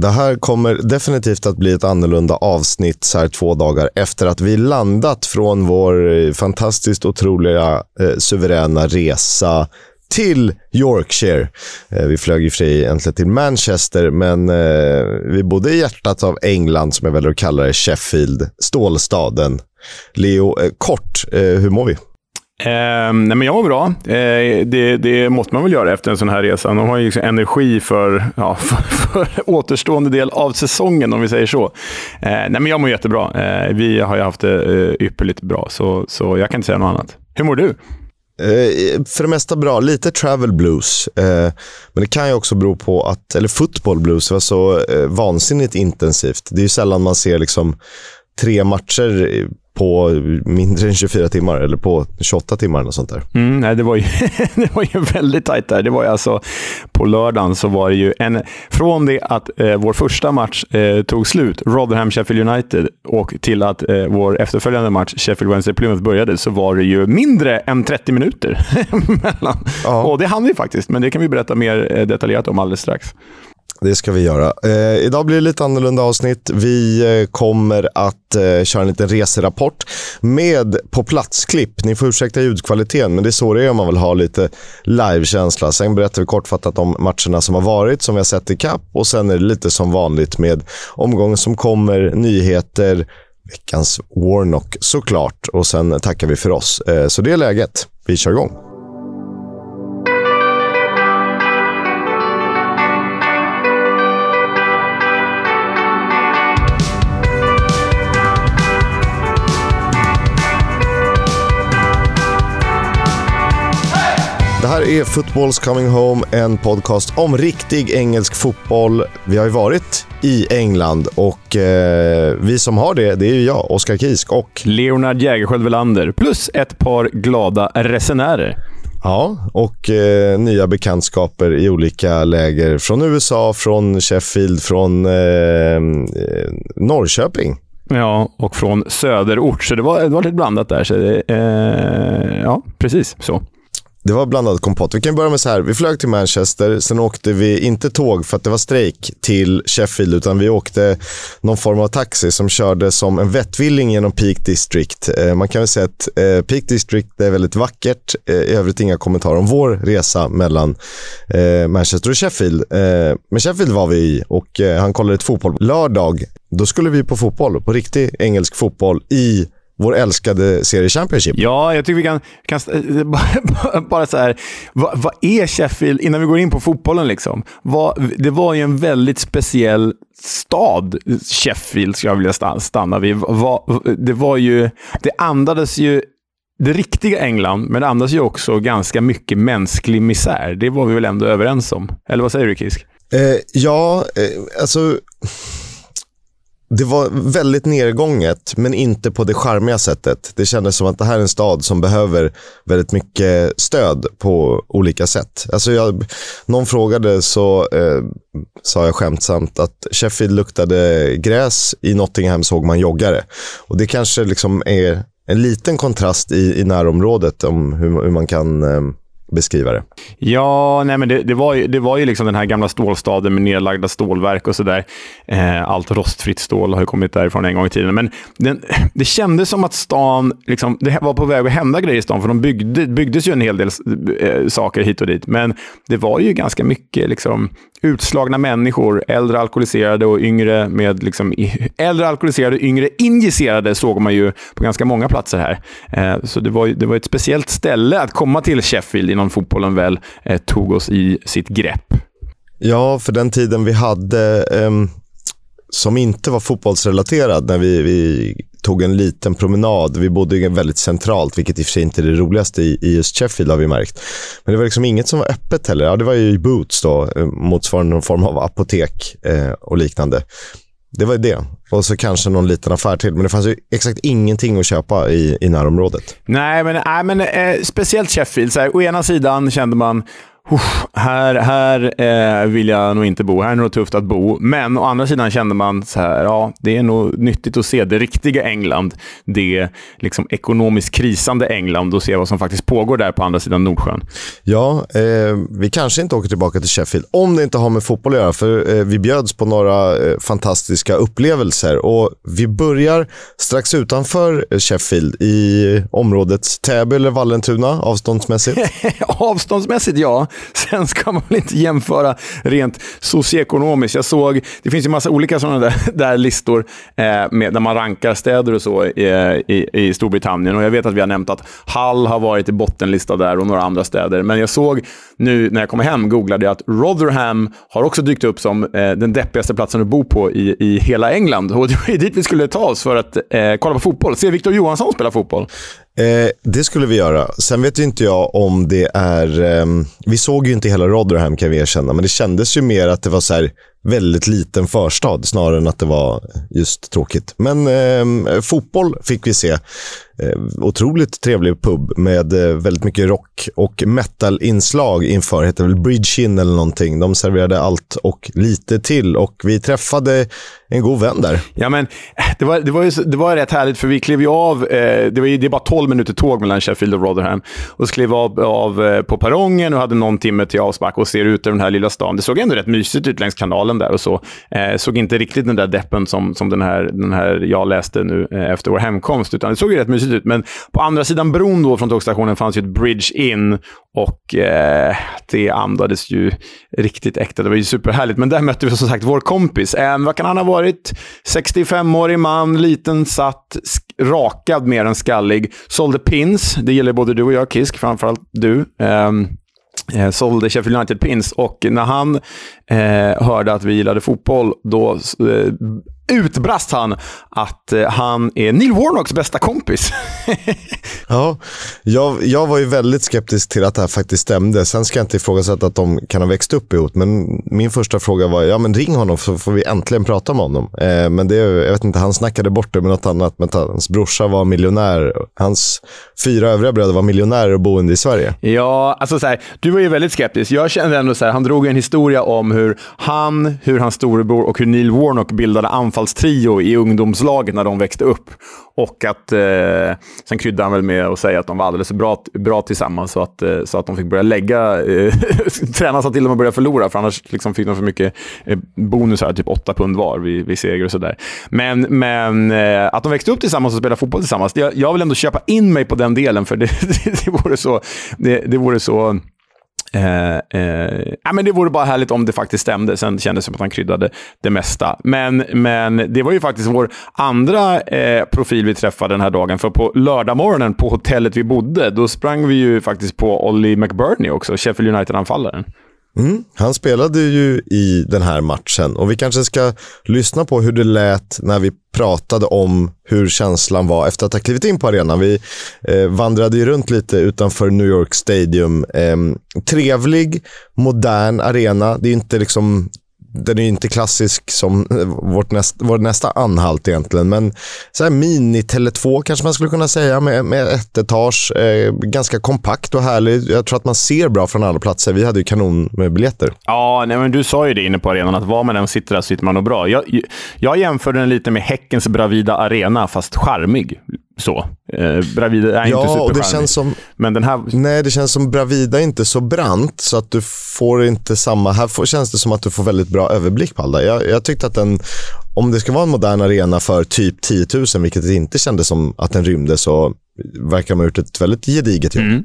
Det här kommer definitivt att bli ett annorlunda avsnitt så här två dagar efter att vi landat från vår eh, fantastiskt otroliga eh, suveräna resa till Yorkshire. Eh, vi flög i och för sig egentligen till Manchester, men eh, vi bodde i hjärtat av England, som jag väljer att kalla det, Sheffield, stålstaden. Leo, eh, kort, eh, hur mår vi? Eh, nej men jag mår bra. Eh, det, det, måste man väl göra efter en sån här resa. De har ju liksom energi för, ja, för, för, återstående del av säsongen, om vi säger så. Eh, nej men jag mår jättebra. Eh, vi har ju haft det eh, ypperligt bra, så, så jag kan inte säga något annat. Hur mår du? Eh, för det mesta bra. Lite travel blues. Eh, men det kan ju också bero på att, eller football blues var så eh, vansinnigt intensivt. Det är ju sällan man ser liksom tre matcher på mindre än 24 timmar eller på 28 timmar eller sånt där. Mm, nej, det, var ju, det var ju väldigt tajt där. Det var ju alltså, på lördagen så var det ju en... Från det att eh, vår första match eh, tog slut, Rotherham-Sheffield United, och till att eh, vår efterföljande match, Sheffield Wednesday-Plymouth, började så var det ju mindre än 30 minuter mellan. Ja. Och det hann vi faktiskt, men det kan vi berätta mer eh, detaljerat om alldeles strax. Det ska vi göra. Eh, idag blir det lite annorlunda avsnitt. Vi eh, kommer att eh, köra en liten reserapport med på plats-klipp. Ni får ursäkta ljudkvaliteten, men det är så det är om man vill ha lite livekänsla. Sen berättar vi kortfattat om matcherna som har varit, som vi har sett i kapp och sen är det lite som vanligt med omgången som kommer, nyheter, veckans Warnock såklart och sen tackar vi för oss. Eh, så det är läget. Vi kör igång. Det här är Football's Coming Home, en podcast om riktig engelsk fotboll. Vi har ju varit i England och eh, vi som har det, det är ju jag, Oskar Kisk och Leonard Jägerskiöld Welander, plus ett par glada resenärer. Ja, och eh, nya bekantskaper i olika läger från USA, från Sheffield, från eh, eh Norrköping. Ja, och från söderort, så det var, det var lite blandat där. Så, eh, ja, precis så. Det var blandad kompott. Vi kan börja med så här. Vi flög till Manchester, sen åkte vi inte tåg för att det var strejk till Sheffield, utan vi åkte någon form av taxi som körde som en vettvilling genom Peak District. Eh, man kan väl säga att eh, Peak District är väldigt vackert. Eh, I övrigt inga kommentarer om vår resa mellan Manchester och Sheffield. Men Sheffield var vi i och han kollade ett fotboll. Lördag, då skulle vi på fotboll, på riktig engelsk fotboll i vår älskade serie Championship. Ja, jag tycker vi kan, kan bara så här, vad, vad, är Sheffield, innan vi går in på fotbollen, liksom. Vad, det var ju en väldigt speciell stad, Sheffield, skulle jag vilja stanna vid. Vad, det var ju, det andades ju det riktiga England, men det andas ju också ganska mycket mänsklig misär. Det var vi väl ändå överens om? Eller vad säger du, Kisk? Eh, ja, eh, alltså det var väldigt nedgånget, men inte på det charmiga sättet. Det kändes som att det här är en stad som behöver väldigt mycket stöd på olika sätt. Alltså jag, någon frågade så eh, sa jag skämtsamt att Sheffield luktade gräs, i Nottingham såg man joggare. Och det kanske liksom är en liten kontrast i, i närområdet om hur, hur man kan eh, beskriva det. Ja, nej men det, det, var ju, det var ju liksom den här gamla stålstaden med nedlagda stålverk och sådär. Eh, allt rostfritt stål har ju kommit därifrån en gång i tiden. Men den, det kändes som att stan, liksom, det var på väg att hända grejer i stan, för de byggde, byggdes ju en hel del eh, saker hit och dit. Men det var ju ganska mycket liksom, utslagna människor, äldre alkoholiserade och yngre med liksom, äldre alkoholiserade och yngre injicerade såg man ju på ganska många platser här. Eh, så det var, det var ett speciellt ställe att komma till Sheffield innan fotbollen väl eh, tog oss i sitt grepp. Ja, för den tiden vi hade eh, som inte var fotbollsrelaterad när vi, vi tog en liten promenad. Vi bodde väldigt centralt, vilket i och för sig inte är det roligaste i, i just Sheffield har vi märkt. Men det var liksom inget som var öppet heller. Ja, det var ju Boots då, eh, motsvarande någon form av apotek eh, och liknande. Det var det. Och så kanske någon liten affär till. Men det fanns ju exakt ingenting att köpa i, i närområdet. Nej, men, nej, men eh, speciellt Sheffield. Så här, å ena sidan kände man här här eh, vill jag nog inte bo. Här är det nog tufft att bo. Men å andra sidan kände man så här, ja, det är nog nyttigt att se det riktiga England. Det liksom ekonomiskt krisande England och se vad som faktiskt pågår där på andra sidan Nordsjön. Ja, eh, vi kanske inte åker tillbaka till Sheffield om det inte har med fotboll att göra. För eh, vi bjöds på några eh, fantastiska upplevelser och vi börjar strax utanför Sheffield i området Täby eller Vallentuna avståndsmässigt. avståndsmässigt ja. Sen ska man väl inte jämföra rent socioekonomiskt. Jag såg, det finns ju massa olika sådana där, där listor eh, med, där man rankar städer och så i, i, i, Storbritannien. Och Jag vet att vi har nämnt att Hull har varit i bottenlista där och några andra städer. Men jag såg nu när jag kom hem, googlade jag att Rotherham har också dykt upp som eh, den deppigaste platsen att bo på i, i hela England. Och det var dit vi skulle ta oss för att eh, kolla på fotboll. Se Victor Johansson spela fotboll. Eh, det skulle vi göra. Sen vet ju inte jag om det är... Eh, vi såg ju inte hela Rotherham kan vi erkänna, men det kändes ju mer att det var så här, väldigt liten förstad snarare än att det var just tråkigt. Men eh, fotboll fick vi se. Eh, otroligt trevlig pub med eh, väldigt mycket rock och metal-inslag inför. Hette väl Bridge In eller någonting. De serverade allt och lite till och vi träffade en god vän där. Ja, men eh, det var, det var, ju, det var rätt härligt för vi klev ju av. Eh, det, var ju, det är bara 12 minuter tåg mellan Sheffield och Rotherham. Och så klev av, av eh, på perrongen och hade någon timme till avspark och ser ut över den här lilla stan. Det såg ändå rätt mysigt ut längs kanalen där och så. Eh, såg inte riktigt den där deppen som, som den, här, den här jag läste nu eh, efter vår hemkomst, utan det såg ju rätt mysigt ut. Men på andra sidan bron då från tågstationen fanns ju ett bridge in och eh, det andades ju riktigt äkta. Det var ju superhärligt. Men där mötte vi som sagt vår kompis. Eh, vad kan han ha varit? 65-årig man, liten, satt, rakad mer än skallig. Sålde pins. Det gäller både du och jag, Kisk. Framförallt du. Ehm, eh, sålde Sheffield United pins och när han eh, hörde att vi gillade fotboll, då eh, utbrast han att eh, han är Neil Warnocks bästa kompis. ja, jag, jag var ju väldigt skeptisk till att det här faktiskt stämde. Sen ska jag inte ifrågasätta att de kan ha växt upp ihop, men min första fråga var, ja men ring honom så får vi äntligen prata med honom. Eh, men det, jag vet inte, han snackade bort det med något annat. Men hans brorsa var miljonär. Hans fyra övriga bröder var miljonärer och boende i Sverige. Ja, alltså så här, du var ju väldigt skeptisk. Jag kände ändå så här, han drog en historia om hur han, hur hans storebror och hur Neil Warnock bildade anfall anfallstrio i ungdomslaget när de växte upp. Och att, eh, sen kryddade han väl med att säga att de var alldeles bra, bra tillsammans så att, eh, så att de fick börja lägga, eh, träna så till och med börja förlora, för annars liksom fick de för mycket eh, bonusar, typ åtta pund var vid, vid seger och sådär. Men, men eh, att de växte upp tillsammans och spelade fotboll tillsammans, jag, jag vill ändå köpa in mig på den delen, för det, det, det vore så, det, det vore så Eh, eh, ja, men det vore bara härligt om det faktiskt stämde. Sen kändes det som att han kryddade det mesta. Men, men det var ju faktiskt vår andra eh, profil vi träffade den här dagen. För på lördagmorgonen på hotellet vi bodde, då sprang vi ju faktiskt på Ollie McBurney också, Sheffield United-anfallaren. Mm, han spelade ju i den här matchen och vi kanske ska lyssna på hur det lät när vi pratade om hur känslan var efter att ha klivit in på arenan. Vi eh, vandrade ju runt lite utanför New York Stadium. Eh, trevlig, modern arena. Det är inte liksom den är ju inte klassisk som eh, vårt näst, vår nästa anhalt egentligen, men så här mini Tele2 kanske man skulle kunna säga med, med ett etage. Eh, ganska kompakt och härlig. Jag tror att man ser bra från alla platser. Vi hade ju kanon med biljetter. Ja, nej, men du sa ju det inne på arenan, att var man än sitter där så sitter man nog bra. Jag, jag jämförde den lite med Häckens Bravida Arena, fast charmig så. Eh, Bravida är ja, inte och det känns som, men den här... Nej, det känns som Bravida är inte så brant så att du får inte samma... Här får, känns det som att du får väldigt bra överblick på alla. Jag, jag tyckte att den, om det ska vara en modern arena för typ 10 000, vilket det inte kändes som att den rymde, så verkar man ha gjort ett väldigt gediget jobb. Mm.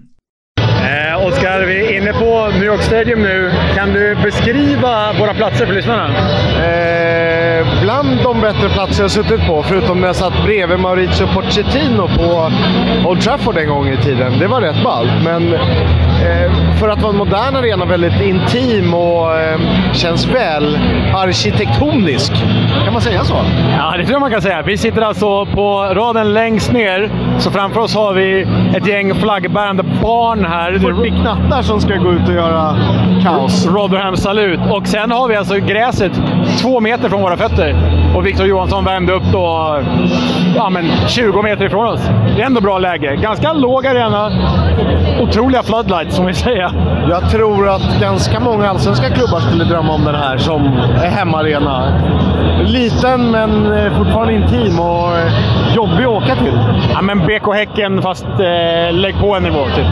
Eh, Oskar, vi är inne på New York Stadium nu. Kan du beskriva våra platser för lyssnarna? Eh, bland de bättre platser jag suttit på, förutom när jag satt bredvid Mauricio Pochettino på Old Trafford en gång i tiden. Det var rätt ballt, men eh, för att vara en modern arena väldigt intim och eh, känns väl arkitektonisk. Kan man säga så? Ja, det tror jag man kan säga. Vi sitter alltså på raden längst ner, så framför oss har vi ett gäng flaggbärande barn här. 40 knattar som ska gå ut och göra kaos. Rotherham salut. Och sen har vi alltså gräset två meter från våra fötter. Och Victor Johansson värmde upp då ja, men 20 meter ifrån oss. Det är ändå bra läge. Ganska låg arena. Otroliga floodlights. som vi säger. Jag tror att ganska många allsvenska klubbar skulle drömma om den här som hemmaarena. Liten men eh, fortfarande intim och eh, jobbig att åka till. Ja, men BK Häcken fast eh, lägg på en nivå typ.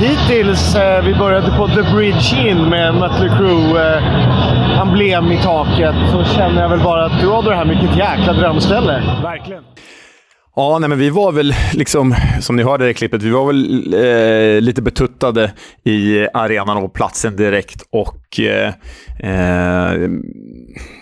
Hittills, eh, vi började på The Bridge In med Mötley Crüe eh, emblem i taket, så känner jag väl bara att Rotherham, vilket jäkla drömställe. Verkligen. Ja, nej, men vi var väl, liksom, som ni hörde i klippet, vi var väl eh, lite betuttade i arenan och platsen direkt. Och eh, eh,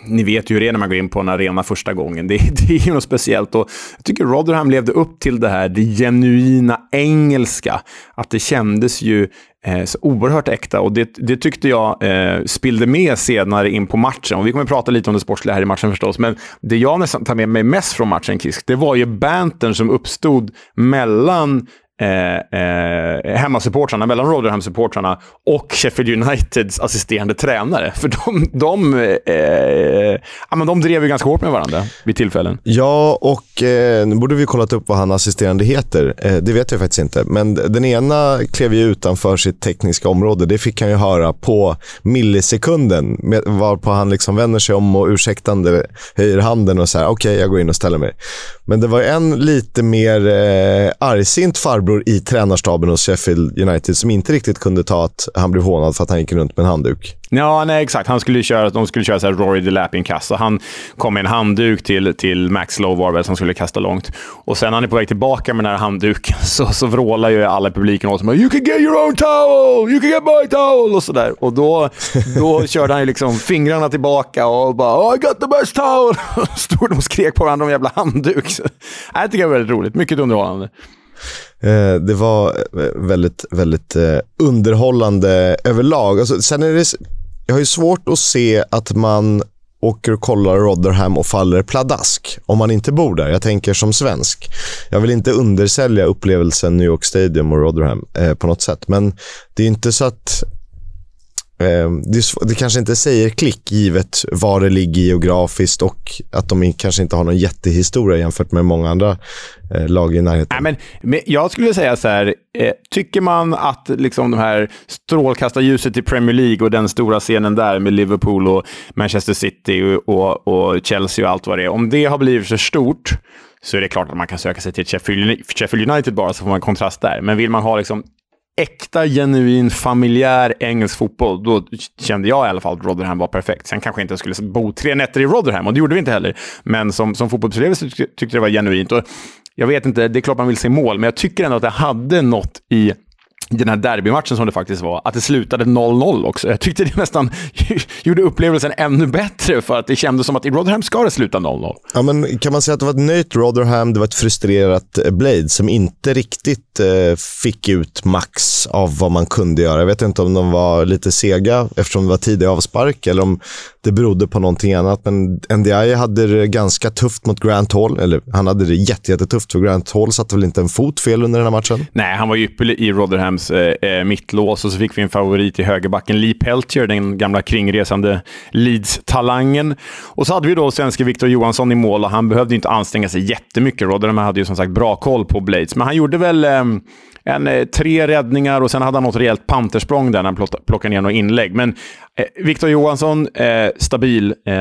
Ni vet ju hur det är när man går in på en arena första gången. Det, det är ju något speciellt. Och jag tycker Rotherham levde upp till det här, det genuina engelska. Att det kändes ju Eh, så oerhört äkta och det, det tyckte jag eh, spillde med senare in på matchen. Och vi kommer att prata lite om det sportsliga här i matchen förstås, men det jag nästan tar med mig mest från matchen, Kisk, det var ju bantern som uppstod mellan eh, eh, hemmasupportrarna, mellan Rotherham-supportrarna och Sheffield Uniteds assisterande tränare. För de, de, eh, ja, men de drev ju ganska hårt med varandra vid tillfällen. Ja, och eh, nu borde vi kollat upp vad han assisterande heter. Eh, det vet jag faktiskt inte. Men den ena klev ju utanför sitt tekniska område. Det fick han ju höra på millisekunden. Varpå han liksom vänder sig om och ursäktande höjer handen och säger okej, okay, jag går in och ställer mig. Men det var en lite mer eh, argsint farbror i tränarstaben hos Sheffield United som inte riktigt kunde ta att han blev hånad för att han gick runt med en handduk. Ja, nej, exakt. Han skulle köra, de skulle köra så här Rory the Lapping-kast. Han kom med en handduk till, till Max Lowe som skulle kasta långt. Och sen när han är på väg tillbaka med den här handduken så, så vrålar ju alla i publiken åt honom. “You can get your own towel! You can get my towel!” och sådär. Och då, då körde han ju liksom fingrarna tillbaka och bara oh, “I got the best towel!” Stod och skrek på varandra om jävla handduk. Så, jag tycker det var väldigt roligt. Mycket underhållande. Eh, det var eh, väldigt, väldigt eh, underhållande överlag. Alltså, sen är det, jag har ju svårt att se att man åker och kollar Rotherham och faller pladask om man inte bor där. Jag tänker som svensk. Jag vill inte undersälja upplevelsen New York Stadium och Rotherham eh, på något sätt. Men det är inte så att Ehm, det, det, kanske inte säger klick givet var det ligger geografiskt och att de kanske inte har någon jättehistoria jämfört med många andra eh, lag i närheten. Nej, men, men jag skulle säga så här, eh, tycker man att liksom de här strålkastarljuset i Premier League och den stora scenen där med Liverpool och Manchester City och, och, och Chelsea och allt vad det är, om det har blivit för stort så är det klart att man kan söka sig till Sheffield United bara, så får man en kontrast där. Men vill man ha liksom äkta, genuin, familjär engelsk fotboll, då kände jag i alla fall att Rotherham var perfekt. Sen kanske jag inte skulle bo tre nätter i Rotherham, och det gjorde vi inte heller. Men som, som fotbollsupplevelse tyckte jag det var genuint. Och jag vet inte, det är klart man vill se mål, men jag tycker ändå att det hade något i den här derbymatchen som det faktiskt var, att det slutade 0-0 också. Jag tyckte det nästan gjorde upplevelsen ännu bättre för att det kändes som att i Rotherham ska det sluta 0-0. Ja, men kan man säga att det var ett nöjt Rotherham, det var ett frustrerat eh, Blade som inte riktigt eh, fick ut max av vad man kunde göra. Jag vet inte om de var lite sega eftersom det var tidig avspark eller om det berodde på någonting annat. Men NDI hade det ganska tufft mot Grant Hall. Eller han hade det jättetufft för Grant Hall satte väl inte en fot fel under den här matchen? Nej, han var ypperlig i Rotherhams Williams eh, eh mittlås och så fick vi en favorit i högerbacken, Lee Peltier, den gamla kringresande Leeds-talangen. Och så hade vi då svenske Victor Johansson i mål och han behövde inte anstränga sig jättemycket. Rotherham hade ju som sagt bra koll på Blades, men han gjorde väl eh, en, eh, tre räddningar och sen hade han något rejält pantersprång där när han plockade ner några inlägg. Men eh, Victor Johansson, eh, stabil, eh,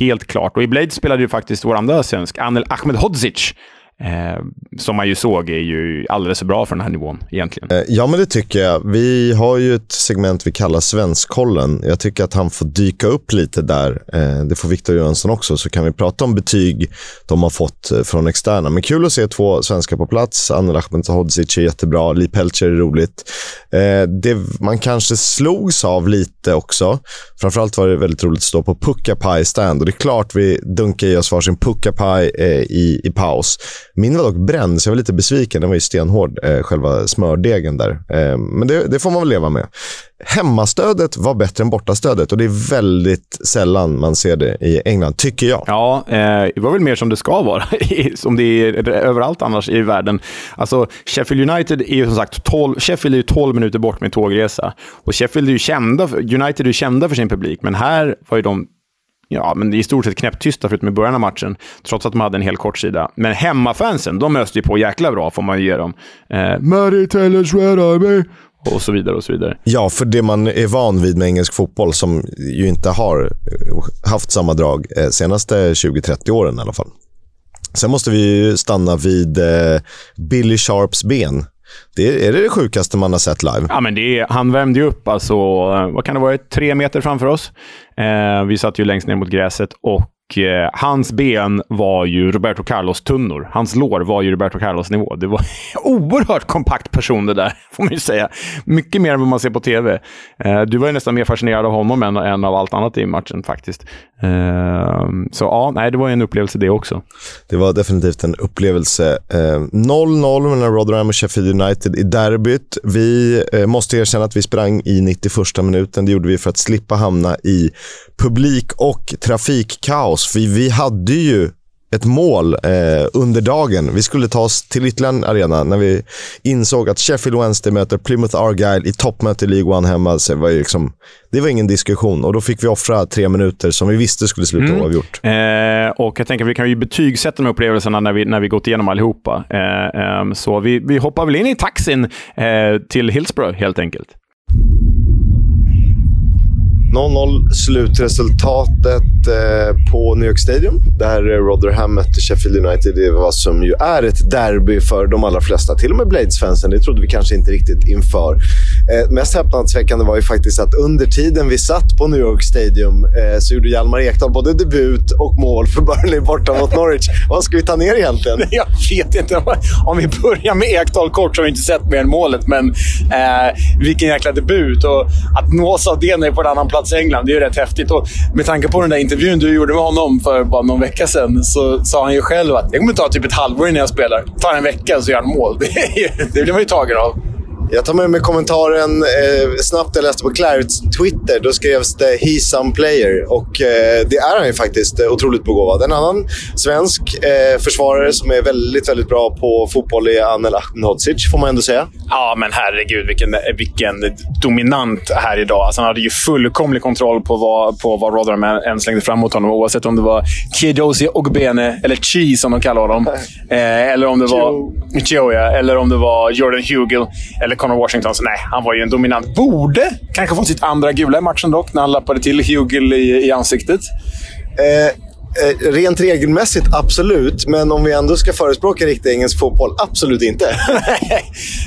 helt klart. Och i Blade spelade ju faktiskt vår andra svensk, Anel Ahmedhodzic, Eh, som man ju såg är ju alldeles för bra för den här nivån egentligen. Eh, ja, men det tycker jag. Vi har ju ett segment vi kallar Svenskkollen. Jag tycker att han får dyka upp lite där. Eh, det får Viktor Jönsson också, så kan vi prata om betyg de har fått eh, från externa. Men kul att se två svenskar på plats. Anel Ahmedhodzic är jättebra. Li Pelcher är roligt. Eh, det man kanske slogs av lite också. Framförallt var det väldigt roligt att stå på Pucka Pie stand. Och det är klart vi dunkar i oss varsin Pucka eh, i, i paus. Min var dock bränd, så jag var lite besviken. Den var ju stenhård, eh, själva smördegen där. Eh, men det, det, får man väl leva med. Hemmastödet var bättre än bortastödet och det är väldigt sällan man ser det i England, tycker jag. Ja, eh, det var väl mer som det ska vara, som det är överallt annars i världen. Alltså, Sheffield United är ju som sagt 12, Sheffield är ju 12 minuter bort med tågresa. Och Sheffield är ju kända, United är ju kända för sin publik, men här var ju de ja, men i stort sett knäpptysta förutom i början av matchen, trots att de hade en hel kort sida. Men hemmafansen, de öste ju på jäkla bra, får man ju ge dem. Eh, Mary Taylor Sweater och så vidare och så vidare. Ja, för det man är van vid med engelsk fotboll, som ju inte har eh, haft samma drag eh, senaste 20-30 åren i alla fall. Sen måste vi stanna vid eh, Billy Sharps ben. Det är, är det det sjukaste man har sett live? Ja, men det är, han värmde ju upp, alltså, eh, vad kan det vara, tre meter framför oss. Eh, vi satt ju längst ner mot gräset och eh, hans ben var ju Roberto Carlos-tunnor. Hans lår var ju Roberto Carlos-nivå. Det var oerhört kompakt person det där, får man ju säga. Mycket mer än vad man ser på tv. Eh, du var ju nästan mer fascinerad av honom än, än av allt annat i matchen faktiskt. Eh, så ja, nej, det var en upplevelse det också. Det var definitivt en upplevelse. 0-0 eh, mellan Rotherham och Sheffield United i derbyt. Vi eh, måste erkänna att vi sprang i 91 minuten. Det gjorde vi för att slippa hamna i publik och trafikkaos. För vi hade ju ett mål eh, under dagen. Vi skulle ta oss till ytterligare arena när vi insåg att Sheffield Wednesday möter Plymouth Argyle i toppmöte i League One hemma. Så det, var liksom, det var ingen diskussion och då fick vi offra tre minuter som vi visste skulle sluta mm. oavgjort. Eh, och jag tänker att vi kan ju betygsätta de upplevelserna när vi, när vi gått igenom allihopa. Eh, eh, så vi, vi hoppar väl in i taxin eh, till Hillsborough helt enkelt. 0-0 slutresultatet eh, på New York Stadium där eh, Rotherham mötte Sheffield United. Det vad som ju är ett derby för de allra flesta, till och med Blades-fansen. Det trodde vi kanske inte riktigt inför. Eh, mest häpnadsväckande var ju faktiskt att under tiden vi satt på New York Stadium eh, så gjorde Hjalmar Ekdal både debut och mål för Burnley borta mot Norwich. Vad ska vi ta ner egentligen? Jag vet inte. Om vi börjar med Ekdal kort så har vi inte sett mer än målet, men eh, vilken jäkla debut. Och att nås av det när på en annan plats plats i England. Det är ju rätt häftigt. Och med tanke på den där intervjun du gjorde med honom för bara någon vecka sedan så sa han ju själv att det kommer ta typ ett halvår innan jag spelar. Det tar en vecka så gör han mål. Det, det blir man ju tagen av. Jag tar med mig kommentaren eh, snabbt. Jag läste på Clarets Twitter. Då skrevs det “He's some player” och eh, det är han ju faktiskt eh, otroligt begåvad. En annan svensk eh, försvarare som är väldigt, väldigt bra på fotboll är Anel Ahmedhodzic, får man ändå säga. Ja, men herregud vilken, vilken dominant här idag. Alltså, han hade ju fullkomlig kontroll på vad, på vad Rotherham än slängde fram mot honom. Oavsett om det var Kiedosi Ogbene, eller Chi som de kallar honom. Eh, eller om det var... Chio, ja. Eller om det var Jordan Hugel. Eller Connor Washington. Så nej, han var ju en dominant. Borde kanske fått sitt andra gula i matchen dock, när han lappade till Hugel i, i ansiktet. Eh, Eh, rent regelmässigt, absolut. Men om vi ändå ska förespråka riktig engelsk fotboll, absolut inte.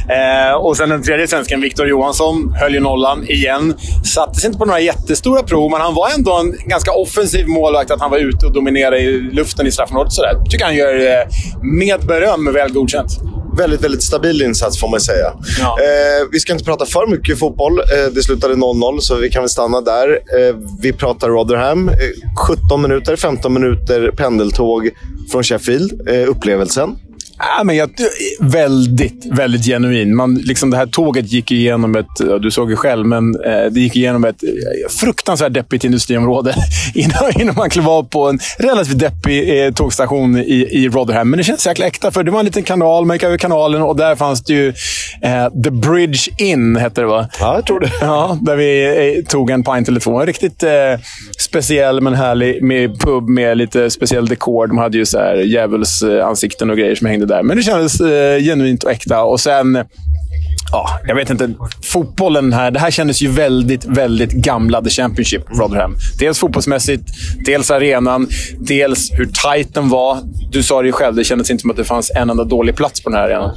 eh, och sen den tredje svensken, Victor Johansson, höll ju nollan igen. Sattes inte på några jättestora prov, men han var ändå en ganska offensiv målvakt. Att han var ute och dominerade i luften i straffområdet. Jag tycker han gör eh, med beröm väl godkänt väldigt, väldigt stabil insats får man säga. Ja. Eh, vi ska inte prata för mycket fotboll. Eh, det slutade 0-0, så vi kan väl stanna där. Eh, vi pratar Rotherham. 17 minuter, 15 minuter pendeltåg från Sheffield. Eh, upplevelsen? Ja, men jag, väldigt, väldigt genuin. Man, liksom det här tåget gick igenom ett, du såg ju själv, men eh, det gick igenom ett eh, fruktansvärt deppigt industriområde innan, innan man klev av på en relativt deppig eh, tågstation i, i Rotherham. Men det känns jäkla äkta, för det var en liten kanal. Man gick över kanalen och där fanns det ju eh, The Bridge Inn, hette det va? Ja, jag tror det. Ja, där vi eh, tog en pint eller två. En riktigt eh, speciell men härlig med pub med lite speciell dekor. De hade ju så här djävulsansikten och grejer som hängde det där. Men det kändes eh, genuint och äkta. Och sen... Ja, jag vet inte. Fotbollen här. Det här kändes ju väldigt, väldigt gamla The Championship, Rotherham. Dels fotbollsmässigt, dels arenan, dels hur tight den var. Du sa det ju själv, det kändes inte som att det fanns en enda dålig plats på den här arenan.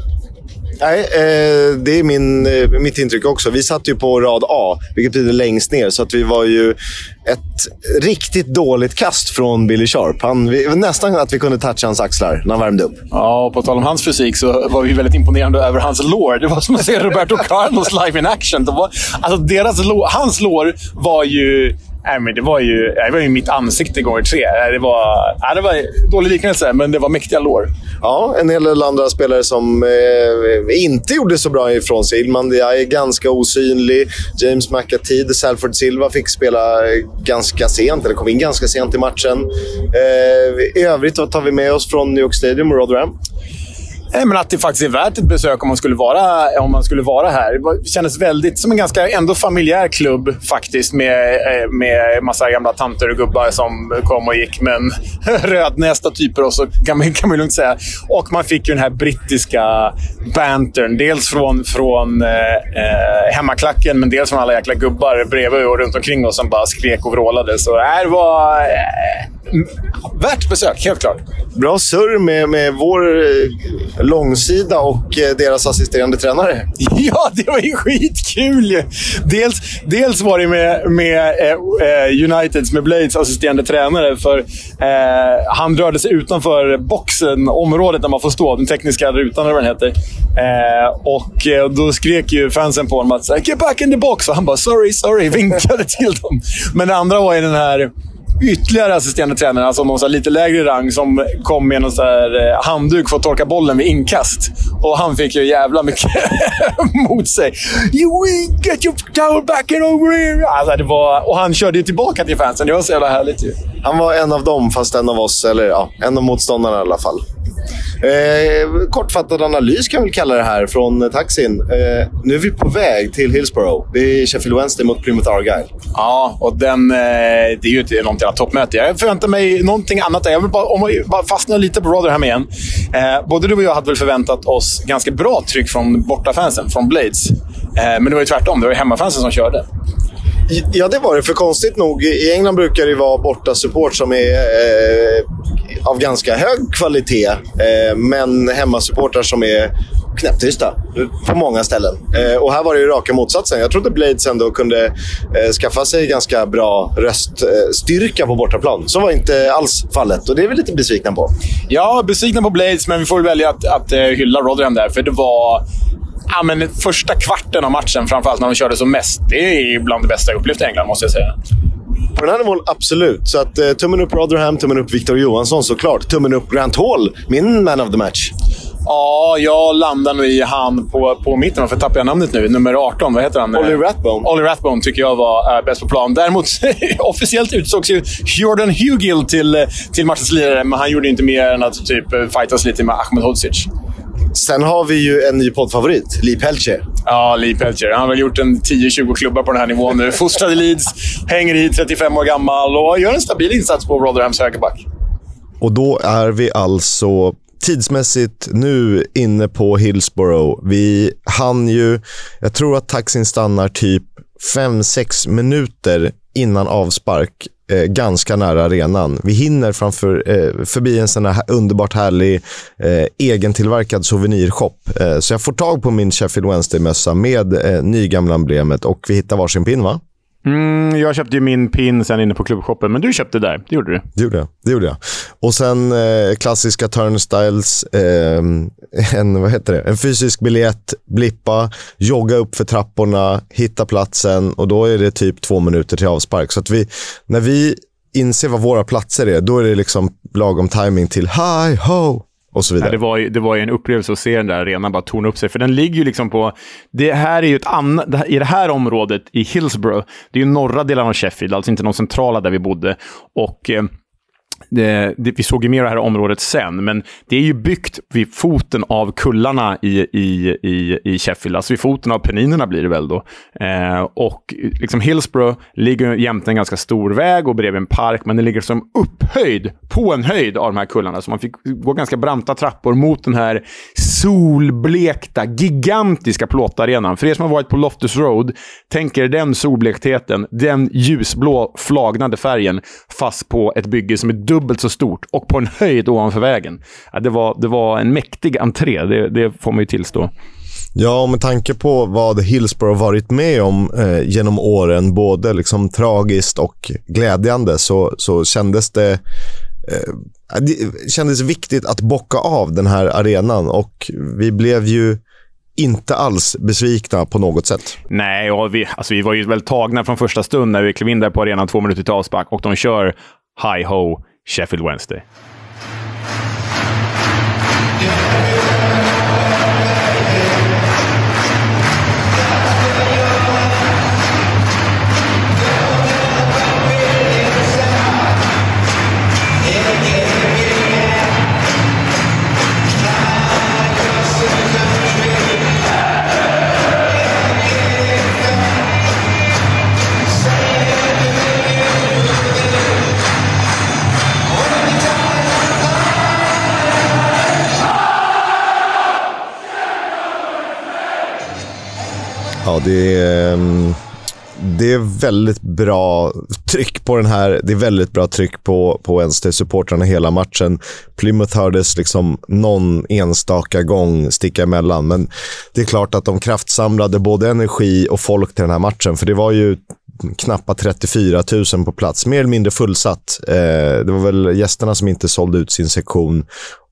Nej, eh, det är min, eh, mitt intryck också. Vi satt ju på rad A, vilket betyder längst ner. Så att vi var ju ett riktigt dåligt kast från Billy Sharp. Han, vi, nästan att vi kunde toucha hans axlar när han värmde upp. Ja, och på tal om hans fysik så var vi väldigt imponerade över hans lår. Det var som att se Roberto Carlos live in action. Det var, alltså deras lår, hans lår var ju Nej, men det, var ju, det var ju mitt ansikte gånger tre. Det var, nej, det var dålig liknelse, men det var mäktiga lår. Ja, en hel del andra spelare som eh, inte gjorde så bra ifrån sig. Ilman är ganska osynlig. James McAtee, Salford Silva fick spela eh, ganska sent, eller kom in ganska sent i matchen. Eh, I övrigt, vad tar vi med oss från New York Stadium och Rotherham? Nej, men att det faktiskt är värt ett besök om man skulle vara, om man skulle vara här. Det kändes väldigt som en ganska ändå familjär klubb faktiskt med, eh, med massa gamla tanter och gubbar som kom och gick. Men rödnästa typer också, kan man, kan man lugnt säga. Och man fick ju den här brittiska bantern. Dels från, från eh, eh hemmaklacken, men dels från alla jäkla gubbar bredvid och runt omkring oss som bara skrek och vrålade. Så det var eh, värt besök, helt klart. Bra surr med, med vår långsida och eh, deras assisterande tränare. Ja, det var ju skitkul ju! Dels, dels var det med, med eh, eh, Uniteds, med Blades assisterande tränare. För eh, Han rörde sig utanför boxen, området där man får stå. Den tekniska rutan eller vad den heter. Eh, och eh, Då skrek ju fansen på honom att “Get back in the box!” och han bara “Sorry, sorry” vinkade till dem. Men det andra var ju den här ytterligare assisterande tränare, alltså någon så lite lägre rang, som kom med någon så här, eh, handduk för att torka bollen vid inkast. Och han fick ju jävla mycket mot sig. You get your towel back and over here! Alltså, det var, och han körde ju tillbaka till fansen. Det var så jävla härligt ju. Han var en av dem, fast en av oss. Eller ja, en av motståndarna i alla fall. Eh, kortfattad analys kan vi kalla det här från taxin. Eh, nu är vi på väg till Hillsborough. Det är Sheffield Wednesday mot Plymouth Argyle. Ja, och den, eh, det är ju inte något jävla toppmöte. Jag förväntar mig någonting annat. Jag vill bara, om bara fastna lite på Rotherham igen. Eh, både du och jag hade väl förväntat oss ganska bra tryck från bortafansen, från Blades. Eh, men det var ju tvärtom. Det var ju hemmafansen som körde. Ja, det var det. För konstigt nog, i England brukar det vara borta support som är eh, av ganska hög kvalitet. Eh, men hemmasupportrar som är knäpptysta på många ställen. Eh, och här var det ju raka motsatsen. Jag trodde Blades ändå kunde eh, skaffa sig ganska bra röststyrka på bortaplan. Så var inte alls fallet och det är vi lite besvikna på. Ja, besvikna på Blades, men vi får välja att, att uh, hylla Rotherham där. För det var ja, men första kvarten av matchen, framförallt när de körde som mest, det är bland det bästa jag upplevt i England, måste jag säga. På den här nivån, absolut. Så att, eh, tummen upp Rotherham, tummen upp Victor Johansson såklart. Tummen upp Grant Hall, min man of the match. Ja, jag landar nog i han på, på mitten. Varför tappar jag namnet nu? Nummer 18. Vad heter han? Olly Rathbone. Olly Rathbone tycker jag var äh, bäst på plan. Däremot officiellt utsågs ju Jordan Hugill till, till matchens lirare, men han gjorde inte mer än att typ fightas lite med Ahmed Hodzic. Sen har vi ju en ny poddfavorit, Lee Pelcher. Ja, Lee Pelcher. Han har väl gjort en 10-20 klubbar på den här nivån nu. Fostrad i Leeds, hänger i, 35 år gammal och gör en stabil insats på Rotherhams högerback. Och då är vi alltså tidsmässigt nu inne på Hillsborough. Vi hann ju, jag tror att taxin stannar typ 5-6 minuter innan avspark eh, ganska nära arenan. Vi hinner framför, eh, förbi en sån här underbart härlig eh, egentillverkad souvenirshop. Eh, så jag får tag på min Sheffield Wednesday-mössa med eh, nygamla emblemet och vi hittar varsin pin va? Mm, jag köpte ju min pin sen inne på klubbshoppen, men du köpte där. Det gjorde du. Det gjorde jag. Det gjorde jag. Och sen eh, klassiska turnstiles, eh, en, vad heter det? en fysisk biljett, blippa, jogga upp för trapporna, hitta platsen och då är det typ två minuter till avspark. Så att vi, när vi inser vad våra platser är, då är det liksom lagom timing till hi ho och så vidare. Ja, det, var ju, det var ju en upplevelse att se den där arenan bara torna upp sig. För den ligger ju liksom på... Det här är ju ett annat... I det här området i Hillsborough, det är ju norra delen av Sheffield, alltså inte de centrala där vi bodde. Och... Eh, det, det, vi såg ju mer av det här området sen, men det är ju byggt vid foten av kullarna i, i, i, i Sheffield. Alltså vid foten av Peninerna blir det väl då. Eh, och liksom Hillsborough ligger jämte en ganska stor väg och bredvid en park, men den ligger som upphöjd på en höjd av de här kullarna. Så man fick gå ganska branta trappor mot den här solblekta, gigantiska plåtarenan. För er som har varit på Loftus Road, tänker den solblektheten, den ljusblå flagnade färgen, fast på ett bygge som är dubbelt så stort och på en höjd ovanför vägen. Ja, det, var, det var en mäktig entré, det, det får man ju tillstå. Ja, med tanke på vad Hillsborough varit med om eh, genom åren, både liksom tragiskt och glädjande, så, så kändes det, eh, det kändes viktigt att bocka av den här arenan och vi blev ju inte alls besvikna på något sätt. Nej, och vi, alltså vi var ju väl tagna från första stund när vi klev in där på arenan två minuter till avspark och de kör hi-ho Sheffield Wednesday. Ja, det är, ehm, det är väldigt bra tryck på den här. Det är väldigt bra tryck på, på Wednesday-supportrarna hela matchen. Plymouth hördes liksom någon enstaka gång sticka emellan, men det är klart att de kraftsamlade både energi och folk till den här matchen, för det var ju knappa 34 000 på plats. Mer eller mindre fullsatt. Eh, det var väl gästerna som inte sålde ut sin sektion,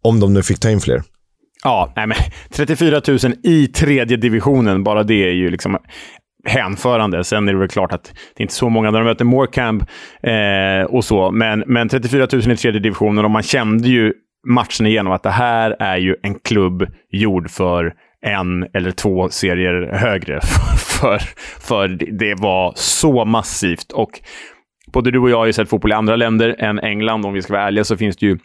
om de nu fick ta in fler. Ja, nej men 34 000 i tredje divisionen, bara det är ju liksom hänförande. Sen är det väl klart att det är inte så många när de möter Morecamp eh, och så, men, men 34 000 i tredje divisionen och man kände ju matchen igenom att det här är ju en klubb gjord för en eller två serier högre. för, för det var så massivt. Och både du och jag har ju sett fotboll i andra länder än England. Om vi ska vara ärliga så finns det ju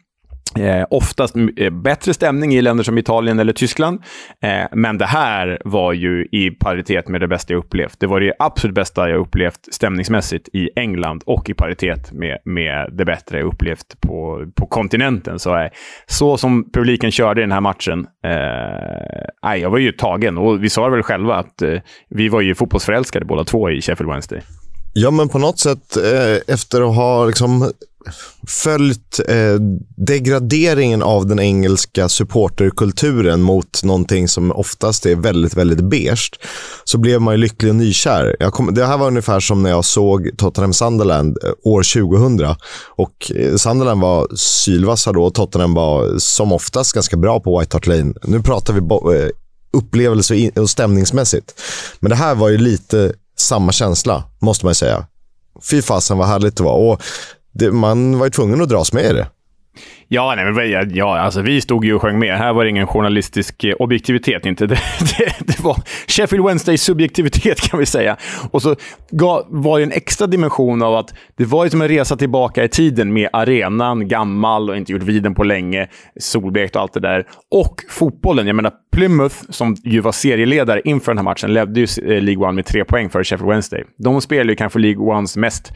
Eh, oftast eh, bättre stämning i länder som Italien eller Tyskland. Eh, men det här var ju i paritet med det bästa jag upplevt. Det var det absolut bästa jag upplevt stämningsmässigt i England och i paritet med, med det bättre jag upplevt på, på kontinenten. Så, eh, så som publiken körde i den här matchen, eh, jag var ju tagen. Och vi sa väl själva att eh, vi var ju fotbollsförälskade båda två i Sheffield Wednesday. Ja, men på något sätt eh, efter att ha liksom följt eh, degraderingen av den engelska supporterkulturen mot någonting som oftast är väldigt, väldigt beige, så blev man ju lycklig och nykär. Jag kom, det här var ungefär som när jag såg Tottenham Sunderland eh, år 2000. Och eh, Sunderland var sylvassa då och Tottenham var som oftast ganska bra på White Hart Lane. Nu pratar vi bo, eh, upplevelse och stämningsmässigt. Men det här var ju lite samma känsla, måste man ju säga. Fy fasen vad härligt det var. Och det, man var ju tvungen att dras med i det. Ja, nej, men, ja, alltså, vi stod ju och sjöng med. Här var det ingen journalistisk eh, objektivitet. inte. Det, det, det var Sheffield Wednesdays subjektivitet kan vi säga. Och så gav, var det en extra dimension av att det var ju som en resa tillbaka i tiden med arenan, gammal och inte gjort viden på länge, solblekt och allt det där. Och fotbollen. Jag menar, Plymouth, som ju var serieledare inför den här matchen, ledde ju eh, League One med tre poäng för Sheffield Wednesday. De spelar ju kanske League Ones mest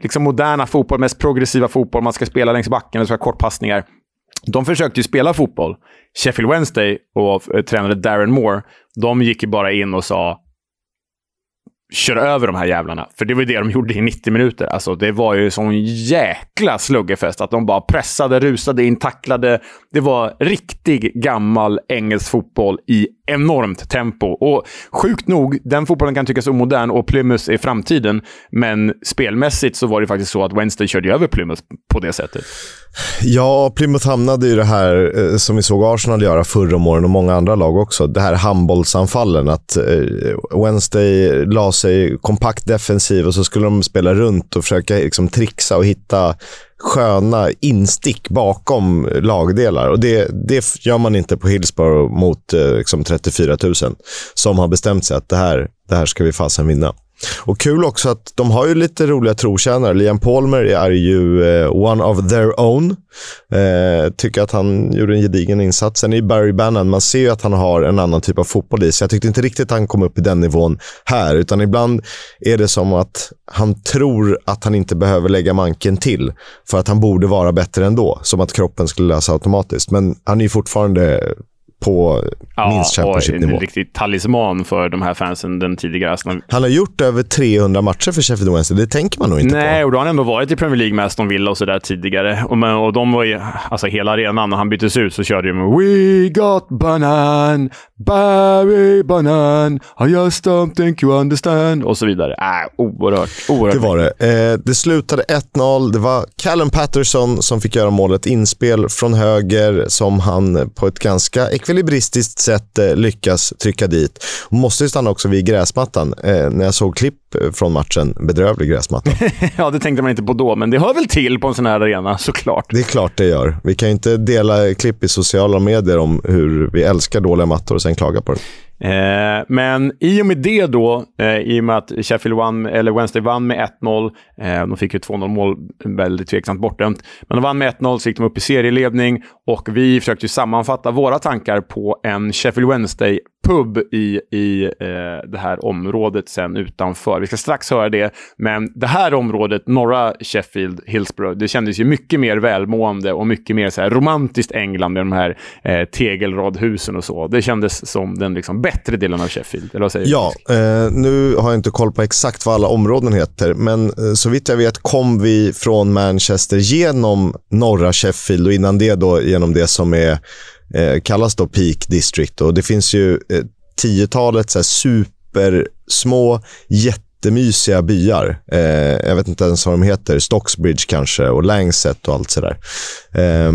liksom moderna fotboll, mest progressiva fotboll. Man ska spela längs backen, det ska vara kortpassningar. De försökte ju spela fotboll. Sheffield Wednesday och eh, tränare Darren Moore, de gick ju bara in och sa kör över de här jävlarna. För det var ju det de gjorde i 90 minuter. Alltså, det var ju sån jäkla sluggerfest. Att de bara pressade, rusade in, tacklade. Det var riktig gammal engelsk fotboll i enormt tempo. Och sjukt nog, den fotbollen kan tyckas omodern och Plymouth är framtiden. Men spelmässigt så var det faktiskt så att Wednesday körde över Plymouth på det sättet. Ja, Plymouth hamnade i det här eh, som vi såg Arsenal göra förra om åren och många andra lag också. Det här handbollsanfallen. Att eh, Wednesday la sig kompakt defensiv och så skulle de spela runt och försöka liksom, trixa och hitta sköna instick bakom lagdelar. Och det, det gör man inte på Hillsborough mot eh, liksom 34 000 som har bestämt sig att det här, det här ska vi fasen vinna. Och kul också att de har ju lite roliga trotjänare. Liam Palmer är ju eh, one of their own. Eh, tycker att han gjorde en gedigen insats. Sen är Barry Bannon, man ser ju att han har en annan typ av fotboll i sig. Jag tyckte inte riktigt att han kom upp i den nivån här, utan ibland är det som att han tror att han inte behöver lägga manken till för att han borde vara bättre ändå. Som att kroppen skulle lösa automatiskt. Men han är ju fortfarande på ja, minst Championship-nivå. en riktig talisman för de här fansen, den tidigare Aston Han har gjort över 300 matcher för Sheffield Wednesday. Det tänker man nog inte Nej, på. Nej, och då har han ändå varit i Premier League med Aston Villa och sådär tidigare. Och, och de var ju, alltså hela arenan, när han byttes ut så körde de “We got banan, Barry banan, I just don't think you understand” och så vidare. Äh, oerhört, oerhört. Det var det. Eh, det slutade 1-0. Det var Callum Patterson som fick göra målet. Inspel från höger som han på ett ganska ekvilibristiskt sätt eh, lyckas trycka dit. Måste ju stanna också vid gräsmattan. Eh, när jag såg klipp eh, från matchen, bedrövlig gräsmatta. ja, det tänkte man inte på då, men det hör väl till på en sån här arena, såklart. Det är klart det gör. Vi kan ju inte dela klipp i sociala medier om hur vi älskar dåliga mattor och sen klaga på det. Eh, men i och med det då, eh, i och med att Sheffield vann, eller Wednesday vann med 1-0, eh, de fick ju 2-0 mål, väldigt tveksamt bortdömt, men de vann med 1-0, så gick de upp i serieledning och vi försökte sammanfatta våra tankar på en Sheffield Wednesday pub i, i eh, det här området sen utanför. Vi ska strax höra det, men det här området, norra Sheffield, Hillsborough, det kändes ju mycket mer välmående och mycket mer så här romantiskt England med de här eh, tegelradhusen och så. Det kändes som den liksom, bättre delen av Sheffield. Eller vad säger ja, eh, nu har jag inte koll på exakt vad alla områden heter, men eh, så vitt jag vet kom vi från Manchester genom norra Sheffield och innan det då genom det som är eh, kallas då Peak District. Och det finns ju eh, tiotalet så här, supersmå, jättemysiga byar. Eh, jag vet inte ens vad de heter. Stocksbridge kanske och Langset och allt sådär. Eh,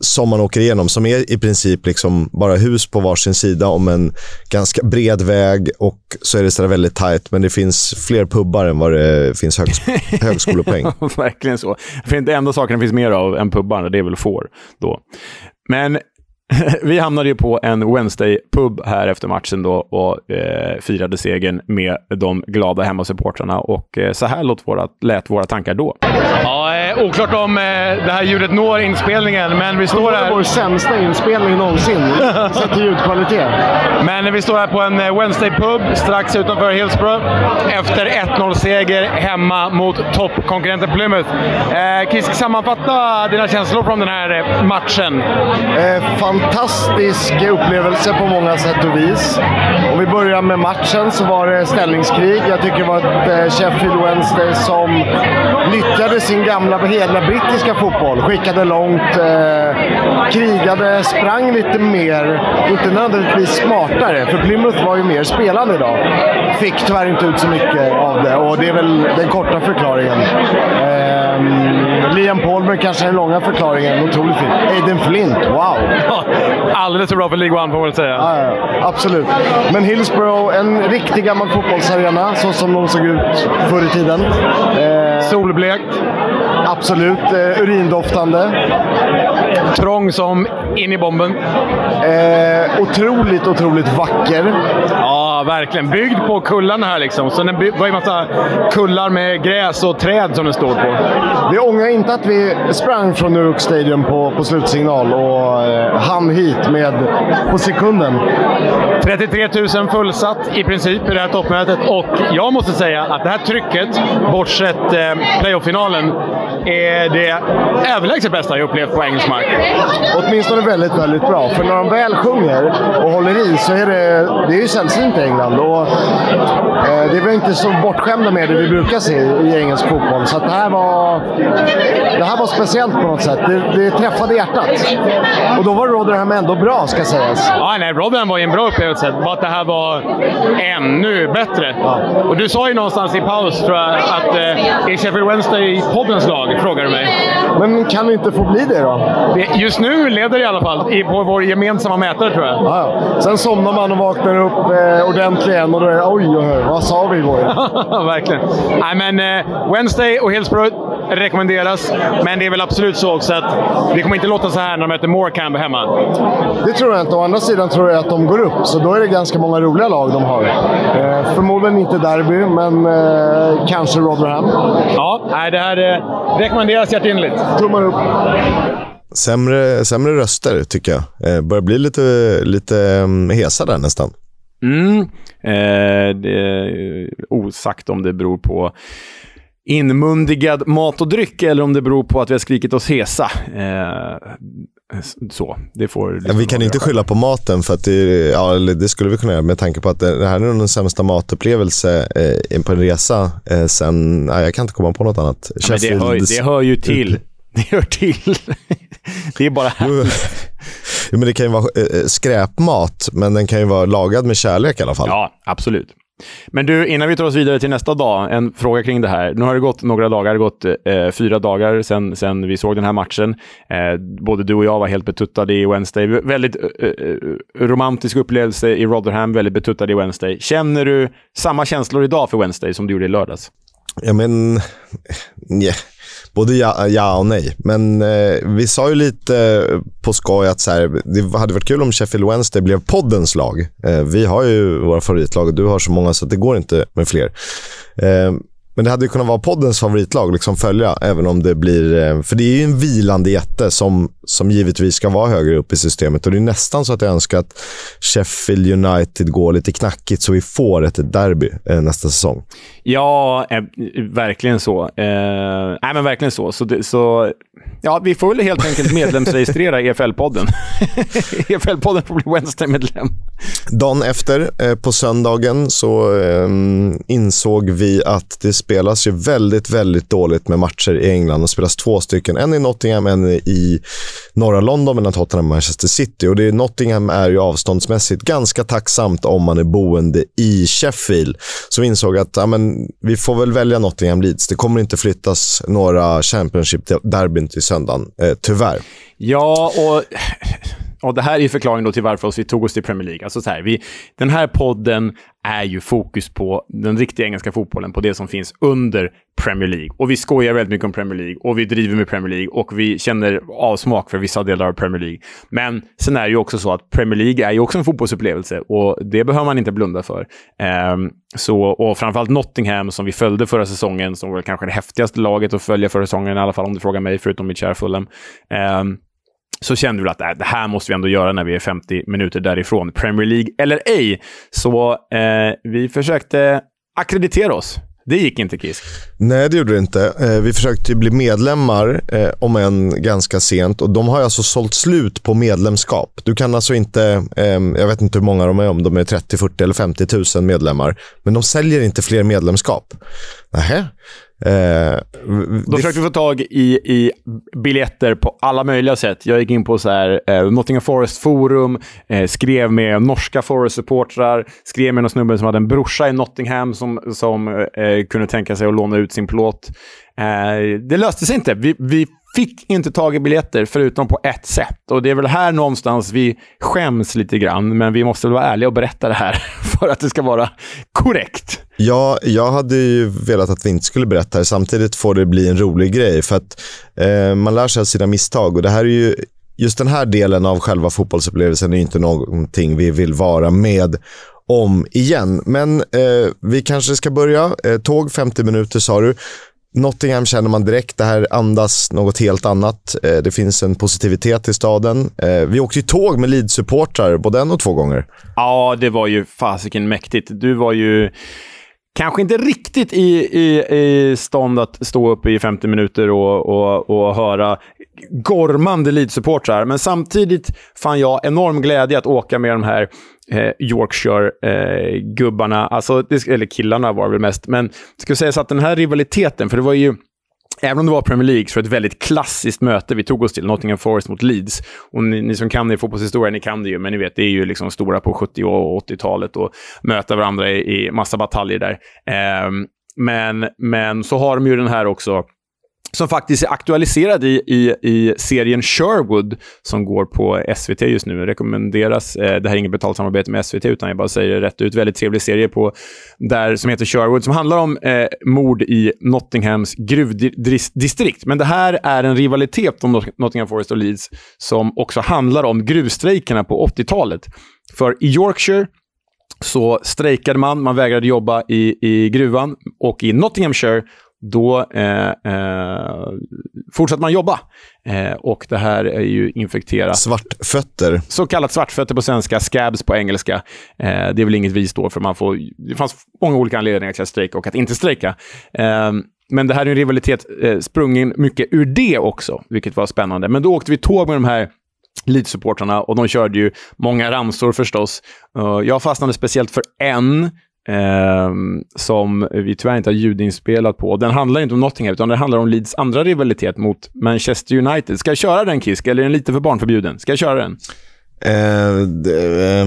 som man åker igenom, som är i princip liksom bara hus på varsin sida om en ganska bred väg och så är det sådär väldigt tajt, men det finns fler pubbar än vad det finns högs högskolepoäng. Verkligen så. Det enda saken det finns mer av än pubbarna, det är väl får då. Men vi hamnade ju på en Wednesday-pub här efter matchen då och eh, firade segern med de glada hemmasupportrarna. Och eh, så här låt våra, lät våra tankar då. Ja, eh, oklart om eh, det här ljudet når inspelningen, men vi står här... Det vår sämsta inspelning någonsin, sett till ljudkvalitet. Men vi står här på en eh, Wednesday-pub strax utanför Hillsborough efter 1-0-seger hemma mot toppkonkurrenten Plymouth. Eh, Chris, sammanfatta dina känslor från den här eh, matchen. Eh, fantastisk upplevelse på många sätt och vis. Om vi börjar med matchen så var det ställningskrig. Jag tycker det var ett Sheffield Wednesday som nyttjade sin gamla hela brittiska fotboll. Skickade långt, eh, krigade, sprang lite mer. Inte nödvändigtvis smartare, för Plymouth var ju mer spelande idag. Fick tyvärr inte ut så mycket av det och det är väl den korta förklaringen. Eh, Liam Palmer kanske den långa förklaringen. Otroligt fint. Aiden Flint, wow! Alldeles för bra för League One får man väl säga. Ja, ja, absolut. Men Hillsborough, en riktig gammal fotbollsarena, så som de såg ut förr i tiden. Eh, Solblekt. Absolut. Eh, urindoftande. Trång som in i bomben. Eh, otroligt, otroligt vacker. Ja, verkligen. Byggd på kullarna här liksom. Så det var ju massa kullar med gräs och träd som den står på. Vi ångrar inte att vi sprang från Nuruk Stadium på, på slutsignal och eh, hann hit med på sekunden. 33 000 fullsatt i princip i det här toppmötet och jag måste säga att det här trycket, bortsett eh, playoff-finalen, är det överlägset bästa jag upplevt på engelsk mark. Åtminstone väldigt, väldigt bra. För när de väl sjunger och håller i så är det, det är ju sällsynt England. Och, eh, det väl inte så bortskämda med det vi brukar se i engelsk fotboll. Så det, här var, det här var speciellt på något sätt. Det, det träffade hjärtat. Och då var Rotherham ändå bra, ska sägas. Ja, nej, Rotherham var ju en bra upplevelse. Bara att det här var ännu bättre. Ja. Och du sa ju någonstans i paus, tror jag, att eh, är Sheffield Wednesday poddens lag? Frågar du mig. Men kan det inte få bli det då? Just nu leder det i alla fall på vår gemensamma mätare, tror jag. Ja, ja. Sen somnar man och vaknar upp eh, ordentligt igen och då är det oj, oj, oj, vad sa vi igår? Verkligen. Nej, men eh, Wednesday och Hillsborough rekommenderas. Men det är väl absolut så också att det kommer inte låta så här när de möter Morecambe hemma. Det tror jag inte. Å andra sidan tror jag att de går upp, så då är det ganska många roliga lag de har. Eh, förmodligen inte Derby, men eh, kanske Rotherham. Ja, nej, det här eh, rekommenderas hjärtinnerligt. Tummar upp. Sämre, sämre röster, tycker jag. Eh, börjar bli lite, lite um, hesa där nästan. Mm. Eh, det är osagt om det beror på inmundigad mat och dryck eller om det beror på att vi har skrikit oss hesa. Eh, så, det får liksom vi kan inte skylla på maten, för att det, ja, det skulle vi kunna göra med tanke på att det, här är den sämsta matupplevelse eh, på en resa eh, sen, nej, jag kan inte komma på något annat. Ja, det, hör, det hör ju till. Det hör till. det är bara. Jo, men det kan ju vara eh, skräpmat, men den kan ju vara lagad med kärlek i alla fall. Ja, absolut. Men du, innan vi tar oss vidare till nästa dag, en fråga kring det här. Nu har det gått några dagar, det har gått eh, fyra dagar sedan, sedan vi såg den här matchen. Eh, både du och jag var helt betuttade i Wednesday. Väldigt eh, eh romantisk upplevelse i Rotherham, väldigt betuttade i Wednesday. Känner du samma känslor idag för Wednesday som du gjorde i lördags? Ja, men... Yeah både ja, ja och nej. Men eh, vi sa ju lite på skoj att så här, det hade varit kul om Sheffield Wednesday blev poddens lag. Eh, vi har ju våra favoritlag och du har så många så det går inte med fler. Eh, men det hade ju kunnat vara poddens favoritlag liksom följa, även om det blir... Eh, för det är ju en vilande jätte som, som givetvis ska vara högre upp i systemet. Och det är nästan så att jag önskar att Sheffield United går lite knackigt så vi får ett derby eh, nästa säsong. Ja, eh, verkligen så. Eh, nej, men verkligen så. Så, det, så Ja, vi får väl helt enkelt medlemsregistrera EFL-podden. EFL-podden får bli Wednesday-medlem. Dagen efter, eh, på söndagen, så eh, insåg vi att det spelas ju väldigt, väldigt dåligt med matcher i England. Det spelas två stycken, en i Nottingham, en i norra London mellan Tottenham och Manchester City. Och det, Nottingham är ju avståndsmässigt ganska tacksamt om man är boende i Sheffield. Så vi insåg att ja, men, vi får väl välja Nottingham Leeds. Det kommer inte flyttas några Championship-derbyn till söndagen, eh, tyvärr. Ja, och, och det här är förklaringen då till varför vi tog oss till Premier League. Alltså så här, vi, den här podden är ju fokus på den riktiga engelska fotbollen, på det som finns under Premier League. Och vi skojar väldigt mycket om Premier League och vi driver med Premier League och vi känner avsmak för vissa delar av Premier League. Men sen är det ju också så att Premier League är ju också en fotbollsupplevelse och det behöver man inte blunda för. Um, så, och framförallt Nottingham som vi följde förra säsongen, som var kanske det häftigaste laget att följa förra säsongen, i alla fall om du frågar mig, förutom mitt kära Fulham. Um, så kände vi att äh, det här måste vi ändå göra när vi är 50 minuter därifrån. Premier League eller ej. Så eh, vi försökte akkreditera oss. Det gick inte Kisk. Nej, det gjorde det inte. Eh, vi försökte bli medlemmar, eh, om än ganska sent. Och De har alltså sålt slut på medlemskap. Du kan alltså inte, eh, jag vet inte hur många de är, om de är 30, 40 eller 50 000 medlemmar. Men de säljer inte fler medlemskap. Nähä. Eh, Då försökte vi få tag i, i biljetter på alla möjliga sätt. Jag gick in på så här, eh, Nottingham Forest forum, eh, skrev med norska Forest-supportrar, skrev med någon snubbe som hade en brorsa i Nottingham som, som eh, kunde tänka sig att låna ut sin plåt. Eh, det löste sig inte. Vi, vi fick inte tag i biljetter förutom på ett sätt. Och det är väl här någonstans vi skäms lite grann, men vi måste väl vara ärliga och berätta det här för att det ska vara korrekt. Ja, jag hade ju velat att vi inte skulle berätta det. Samtidigt får det bli en rolig grej för att eh, man lär sig av sina misstag och det här är ju Just den här delen av själva fotbollsupplevelsen är inte någonting vi vill vara med om igen. Men eh, vi kanske ska börja. Eh, tåg 50 minuter sa du. Nottingham känner man direkt, det här andas något helt annat. Eh, det finns en positivitet i staden. Eh, vi åkte ju tåg med Leeds-supportrar både en och två gånger. Ja, det var ju fasiken mäktigt. Du var ju kanske inte riktigt i, i, i stånd att stå upp i 50 minuter och, och, och höra gormande Leeds-supportrar, men samtidigt fann jag enorm glädje att åka med de här eh, Yorkshire-gubbarna, eh, alltså, eller killarna var det väl mest, men det ska sägas att den här rivaliteten, för det var ju Även om det var Premier League så var det ett väldigt klassiskt möte vi tog oss till. Nottingham Forest mot Leeds. Och ni, ni som kan er i fotbollshistoria, ni kan det ju, men ni vet, det är ju liksom stora på 70 och 80-talet och möta varandra i, i massa bataljer där. Eh, men, men så har de ju den här också som faktiskt är aktualiserad i, i, i serien Sherwood som går på SVT just nu. Rekommenderas. Eh, det här är inget betalt samarbete med SVT, utan jag bara säger det rätt ut. Väldigt trevlig serie på, där, som heter Sherwood, som handlar om eh, mord i Nottinghams gruvdistrikt. Men det här är en rivalitet om Nottingham Forest och Leeds som också handlar om gruvstrejkerna på 80-talet. För i Yorkshire så strejkade man, man vägrade jobba i, i gruvan och i Nottinghamshire då eh, eh, fortsatte man jobba. Eh, och det här är ju infekterat. Svartfötter. Så kallat svartfötter på svenska, scabs på engelska. Eh, det är väl inget vi står för. Man får, det fanns många olika anledningar till att strejka och att inte strejka. Eh, men det här är en rivalitet eh, sprungen mycket ur det också, vilket var spännande. Men då åkte vi tåg med de här Leeds-supportrarna och de körde ju många ramsor förstås. Jag fastnade speciellt för en Eh, som vi tyvärr inte har ljudinspelat på. Den handlar inte om Nottingham, utan det handlar om Leeds andra rivalitet mot Manchester United. Ska jag köra den, Kisk, eller är den lite för barnförbjuden? Ska jag köra den? Eh, det, eh,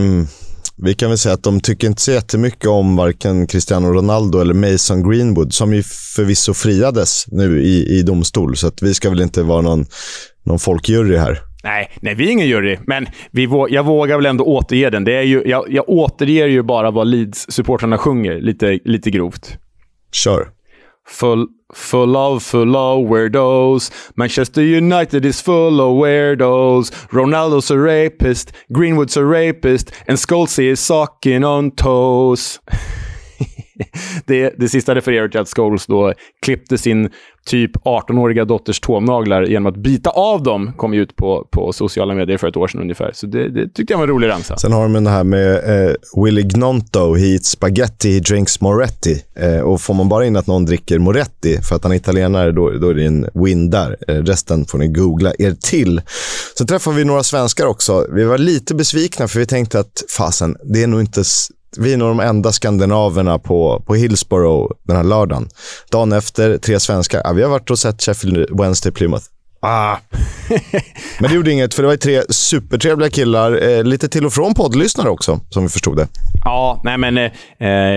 vi kan väl säga att de tycker inte så jättemycket om varken Cristiano Ronaldo eller Mason Greenwood, som ju förvisso friades nu i, i domstol. Så att vi ska väl inte vara någon, någon folkjury här. Nej, nej, vi är ingen jury, men vi jag vågar väl ändå återge den. Det är ju, jag, jag återger ju bara vad Leeds-supportrarna sjunger, lite, lite grovt. Kör. Full, full of, full of weirdos. Manchester United is full of weirdos. Ronaldo's a rapist, Greenwood's a rapist, and Scholesy is sucking on toes. det, det sista refererar till att Scholes då klippte sin typ 18-åriga dotters tånaglar genom att bita av dem, kom ut på, på sociala medier för ett år sedan ungefär. Så det, det tyckte jag var en rolig ramsa. Sen har de det här med eh, Willy Gnonto, he eats spaghetti, he drinks Moretti. Eh, och får man bara in att någon dricker Moretti för att han är italienare, då, då är det en win där. Eh, resten får ni googla er till. Så träffade vi några svenskar också. Vi var lite besvikna för vi tänkte att fasen, det är nog inte vi är nog de enda skandinaverna på, på Hillsborough den här lördagen. Dagen efter, tre svenskar. Ja, vi har varit och sett Sheffield Wednesday Plymouth. Ah. Men det gjorde inget, för det var tre supertrevliga killar. Eh, lite till och från poddlyssnare också, som vi förstod det. Ja, nej men eh,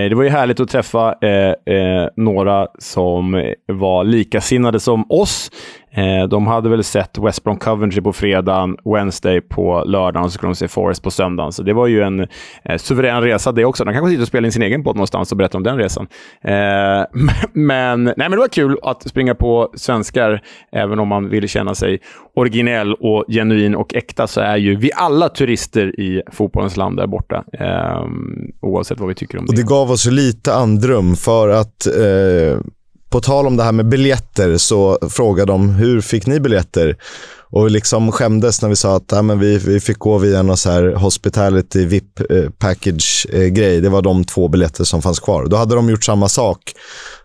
det var ju härligt att träffa eh, eh några som var likasinnade som oss. Eh, de hade väl sett West Brom Coventry på fredagen, Wednesday på lördagen och så skulle de se Forest på söndagen. Så det var ju en eh, suverän resa det också. De kanske sitter och spelar in sin egen podd någonstans och berättar om den resan. Eh, men, nej, men det var kul att springa på svenskar, även om man vill känna sig originell och genuin och äkta, så är ju vi alla turister i fotbollens land där borta. Eh, oavsett vad vi tycker om det. Och det gav oss lite andrum för att eh på tal om det här med biljetter så frågade de hur fick ni biljetter? Och liksom skämdes när vi sa att äh, men vi, vi fick gå via någon så här hospitality-vip-package-grej. Eh, eh, det var de två biljetter som fanns kvar. Då hade de gjort samma sak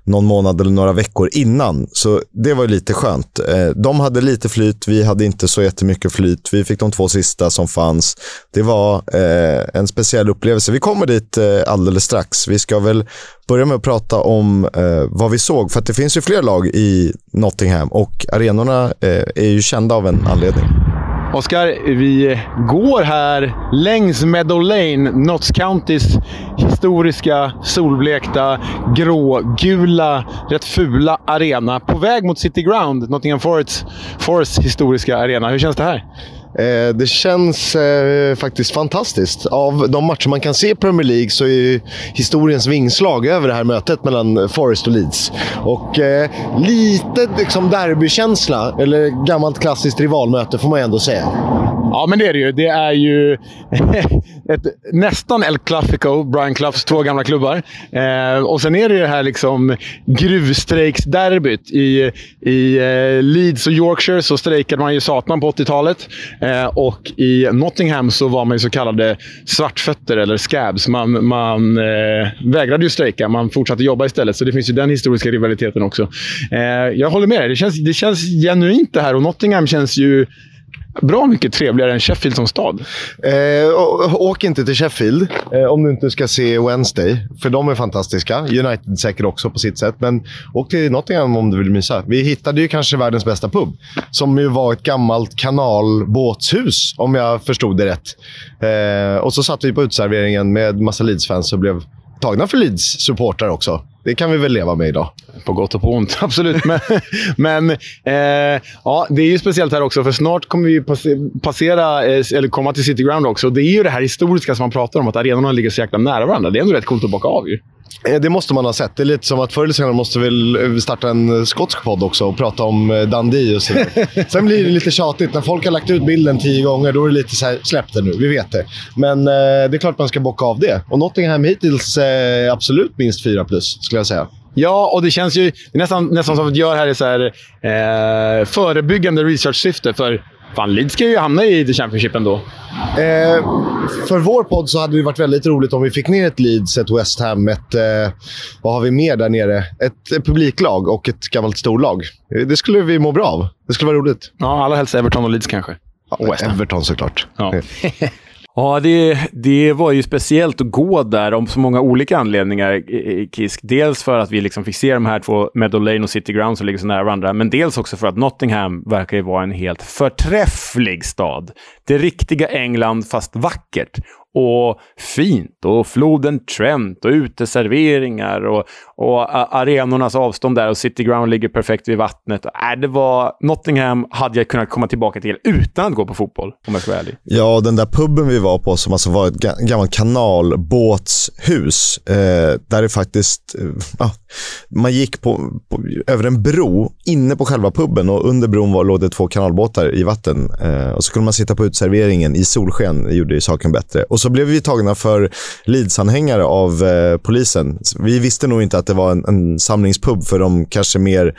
någon månad eller några veckor innan. Så det var lite skönt. Eh, de hade lite flyt, vi hade inte så jättemycket flyt. Vi fick de två sista som fanns. Det var eh, en speciell upplevelse. Vi kommer dit eh, alldeles strax. Vi ska väl börja med att prata om vad vi såg. För det finns ju fler lag i Nottingham och arenorna är ju kända av en anledning. Oskar, vi går här längs Meadow Lane, Notts Countys historiska, solblekta, grågula, rätt fula arena. På väg mot City Ground, Nottingham Forests, Forests historiska arena. Hur känns det här? Eh, det känns eh, faktiskt fantastiskt. Av de matcher man kan se i Premier League så är historiens vingslag över det här mötet mellan Forest och Leeds. Och eh, lite liksom derbykänsla, eller gammalt klassiskt rivalmöte får man ändå säga. Ja, men det är det ju. Det är ju ett, nästan El Clasico, Brian Cloughs två gamla klubbar. Eh, och sen är det ju det här liksom gruvstrejksderbyt. I, i eh, Leeds och Yorkshire så strejkade man ju satan på 80-talet. Eh, och i Nottingham så var man ju så kallade svartfötter, eller scabs. Man, man eh, vägrade ju strejka. Man fortsatte jobba istället. Så det finns ju den historiska rivaliteten också. Eh, jag håller med dig. Det känns, det känns genuint det här och Nottingham känns ju bra mycket trevligare än Sheffield som stad. Eh, åk inte till Sheffield eh, om du inte ska se Wednesday, för de är fantastiska. United säkert också på sitt sätt, men åk till Nottingham om du vill mysa. Vi hittade ju kanske världens bästa pub, som ju var ett gammalt kanalbåtshus, om jag förstod det rätt. Eh, och så satt vi på utserveringen med massa Leeds-fans och blev tagna för Leeds-supportrar också. Det kan vi väl leva med idag. På gott och på ont, absolut. Men, men eh, ja, det är ju speciellt här också, för snart kommer vi passera, eh, eller komma till City Ground också. Det är ju det här historiska som man pratar om, att arenorna ligger så jäkla nära varandra. Det är ändå rätt coolt att bocka av ju. Eh, det måste man ha sett. Det är lite som att förr eller senare måste vi starta en skotsk podd också och prata om eh, Dundee och sådär. Sen blir det lite tjatigt. När folk har lagt ut bilden tio gånger, då är det lite så här, släpp det nu, vi vet det. Men eh, det är klart man ska bocka av det. Och Nottingham hittills eh, absolut minst fyra plus, skulle jag säga. Ja, och det känns ju det nästan, nästan som att vi gör här i så här, eh, förebyggande research-syfte. För Fan, Leeds ska ju hamna i The Championship ändå. Eh, för vår podd så hade det varit väldigt roligt om vi fick ner ett Leeds, ett West Ham, ett... Eh, vad har vi mer där nere? Ett, ett publiklag och ett gammalt storlag. Det skulle vi må bra av. Det skulle vara roligt. Ja, allra helst Everton och Leeds kanske. Ja, Everton såklart. Ja. Ja, det, det var ju speciellt att gå där om så många olika anledningar, Kisk. Dels för att vi liksom fick se de här två, Meadow Lane och City Ground, som ligger så nära varandra. Men dels också för att Nottingham verkar ju vara en helt förträfflig stad. Det riktiga England, fast vackert och fint och floden Trent och uteserveringar och, och arenornas avstånd där och City Ground ligger perfekt vid vattnet. Äh, det var Nottingham hade jag kunnat komma tillbaka till utan att gå på fotboll, om jag ska vara ärlig. Ja, den där puben vi var på som alltså var ett gammalt kanalbåtshus, eh, där det faktiskt, eh, man gick på, på, över en bro inne på själva puben och under bron var, låg det två kanalbåtar i vatten. Eh, och så kunde man sitta på utserveringen i solsken. Det gjorde ju saken bättre. Och så blev vi tagna för Leeds-anhängare av eh, polisen. Vi visste nog inte att det var en, en samlingspub för de kanske mer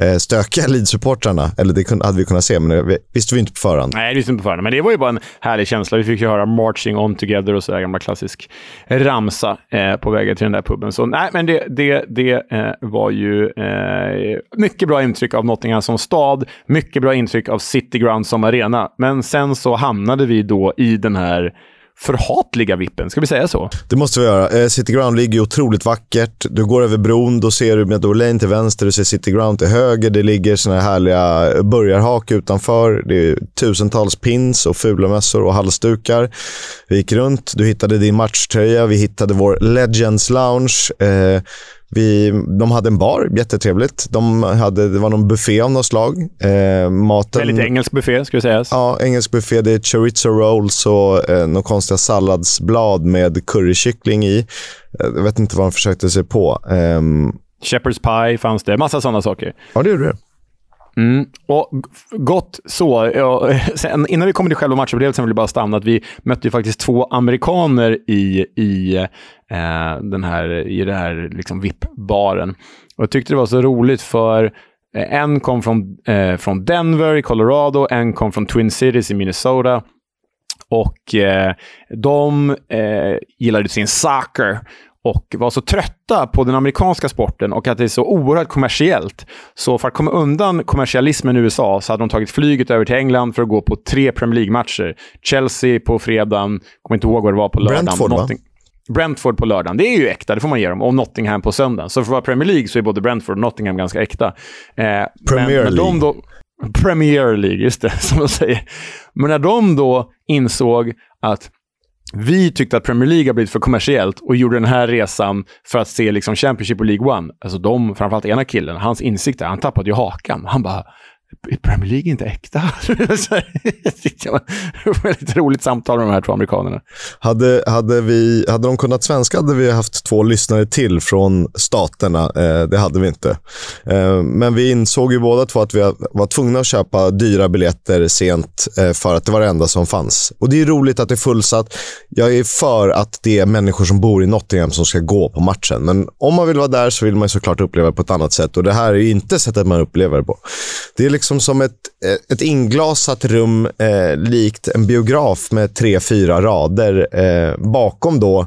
Eh, stökiga Leeds-supportrarna. Eller det hade vi kunnat se, men det visste vi inte på förhand. Nej, det visste vi inte på förhand. Men det var ju bara en härlig känsla. Vi fick ju höra “Marching On Together” och så där gamla klassisk ramsa eh, på vägen till den där puben. Så nej, men det, det, det eh, var ju eh, mycket bra intryck av Nottingham som stad. Mycket bra intryck av City Ground som arena. Men sen så hamnade vi då i den här förhatliga vippen. Ska vi säga så? Det måste vi göra. Eh, City Ground ligger otroligt vackert. Du går över bron, då ser du Meadow Lane till vänster, du ser City Ground till höger. Det ligger såna här härliga burgarhak utanför. Det är tusentals pins och fula mössor och halsdukar. Vi gick runt, du hittade din matchtröja, vi hittade vår Legends Lounge. Eh, vi, de hade en bar, jättetrevligt. De hade, det var någon buffé av något slag. Eh, maten, Väldigt engelsk buffé, ska vi säga. Ja, engelsk buffé. Det är chorizo rolls och eh, några konstiga salladsblad med currykyckling i. Jag vet inte vad de försökte sig på. Um, Shepherd's pie fanns det. Massa sådana saker. Ja, det gjorde det. Mm. Och gott så. Ja, sen, innan vi kommer till själva matchupplevelsen vill jag bara stanna att vi mötte ju faktiskt två amerikaner i, i, eh, den här, i den här liksom VIP-baren. Och jag tyckte det var så roligt för eh, en kom från, eh, från Denver i Colorado, en kom från Twin Cities i Minnesota. Och eh, de eh, gillade sin soccer och var så trötta på den amerikanska sporten och att det är så oerhört kommersiellt. Så för att komma undan kommersialismen i USA så hade de tagit flyget över till England för att gå på tre Premier League-matcher. Chelsea på fredagen, kommer inte ihåg vad det var på lördagen. Brentford, Notting Brentford på lördagen. Det är ju äkta, det får man ge dem. Och Nottingham på söndagen. Så för att vara Premier League så är både Brentford och Nottingham ganska äkta. Eh, Premier men, League. Då, Premier League, just det, som de säger. Men när de då insåg att vi tyckte att Premier League har blivit för kommersiellt och gjorde den här resan för att se liksom Championship och League One. Alltså de, framförallt ena killen, hans insikter, han tappade ju hakan. Han bara, är Premier League inte äkta? det var ett roligt samtal med de här två amerikanerna. Hade, hade, vi, hade de kunnat svenska hade vi haft två lyssnare till från staterna. Eh, det hade vi inte. Eh, men vi insåg ju båda två att vi var tvungna att köpa dyra biljetter sent eh, för att det var det enda som fanns. Och Det är roligt att det är fullsatt. Jag är för att det är människor som bor i Nottingham som ska gå på matchen. Men om man vill vara där så vill man såklart uppleva det på ett annat sätt. Och Det här är inte sättet man upplever det på. Det är liksom Liksom som ett, eh, ett inglasat rum eh, likt en biograf med tre, fyra rader. Eh, bakom då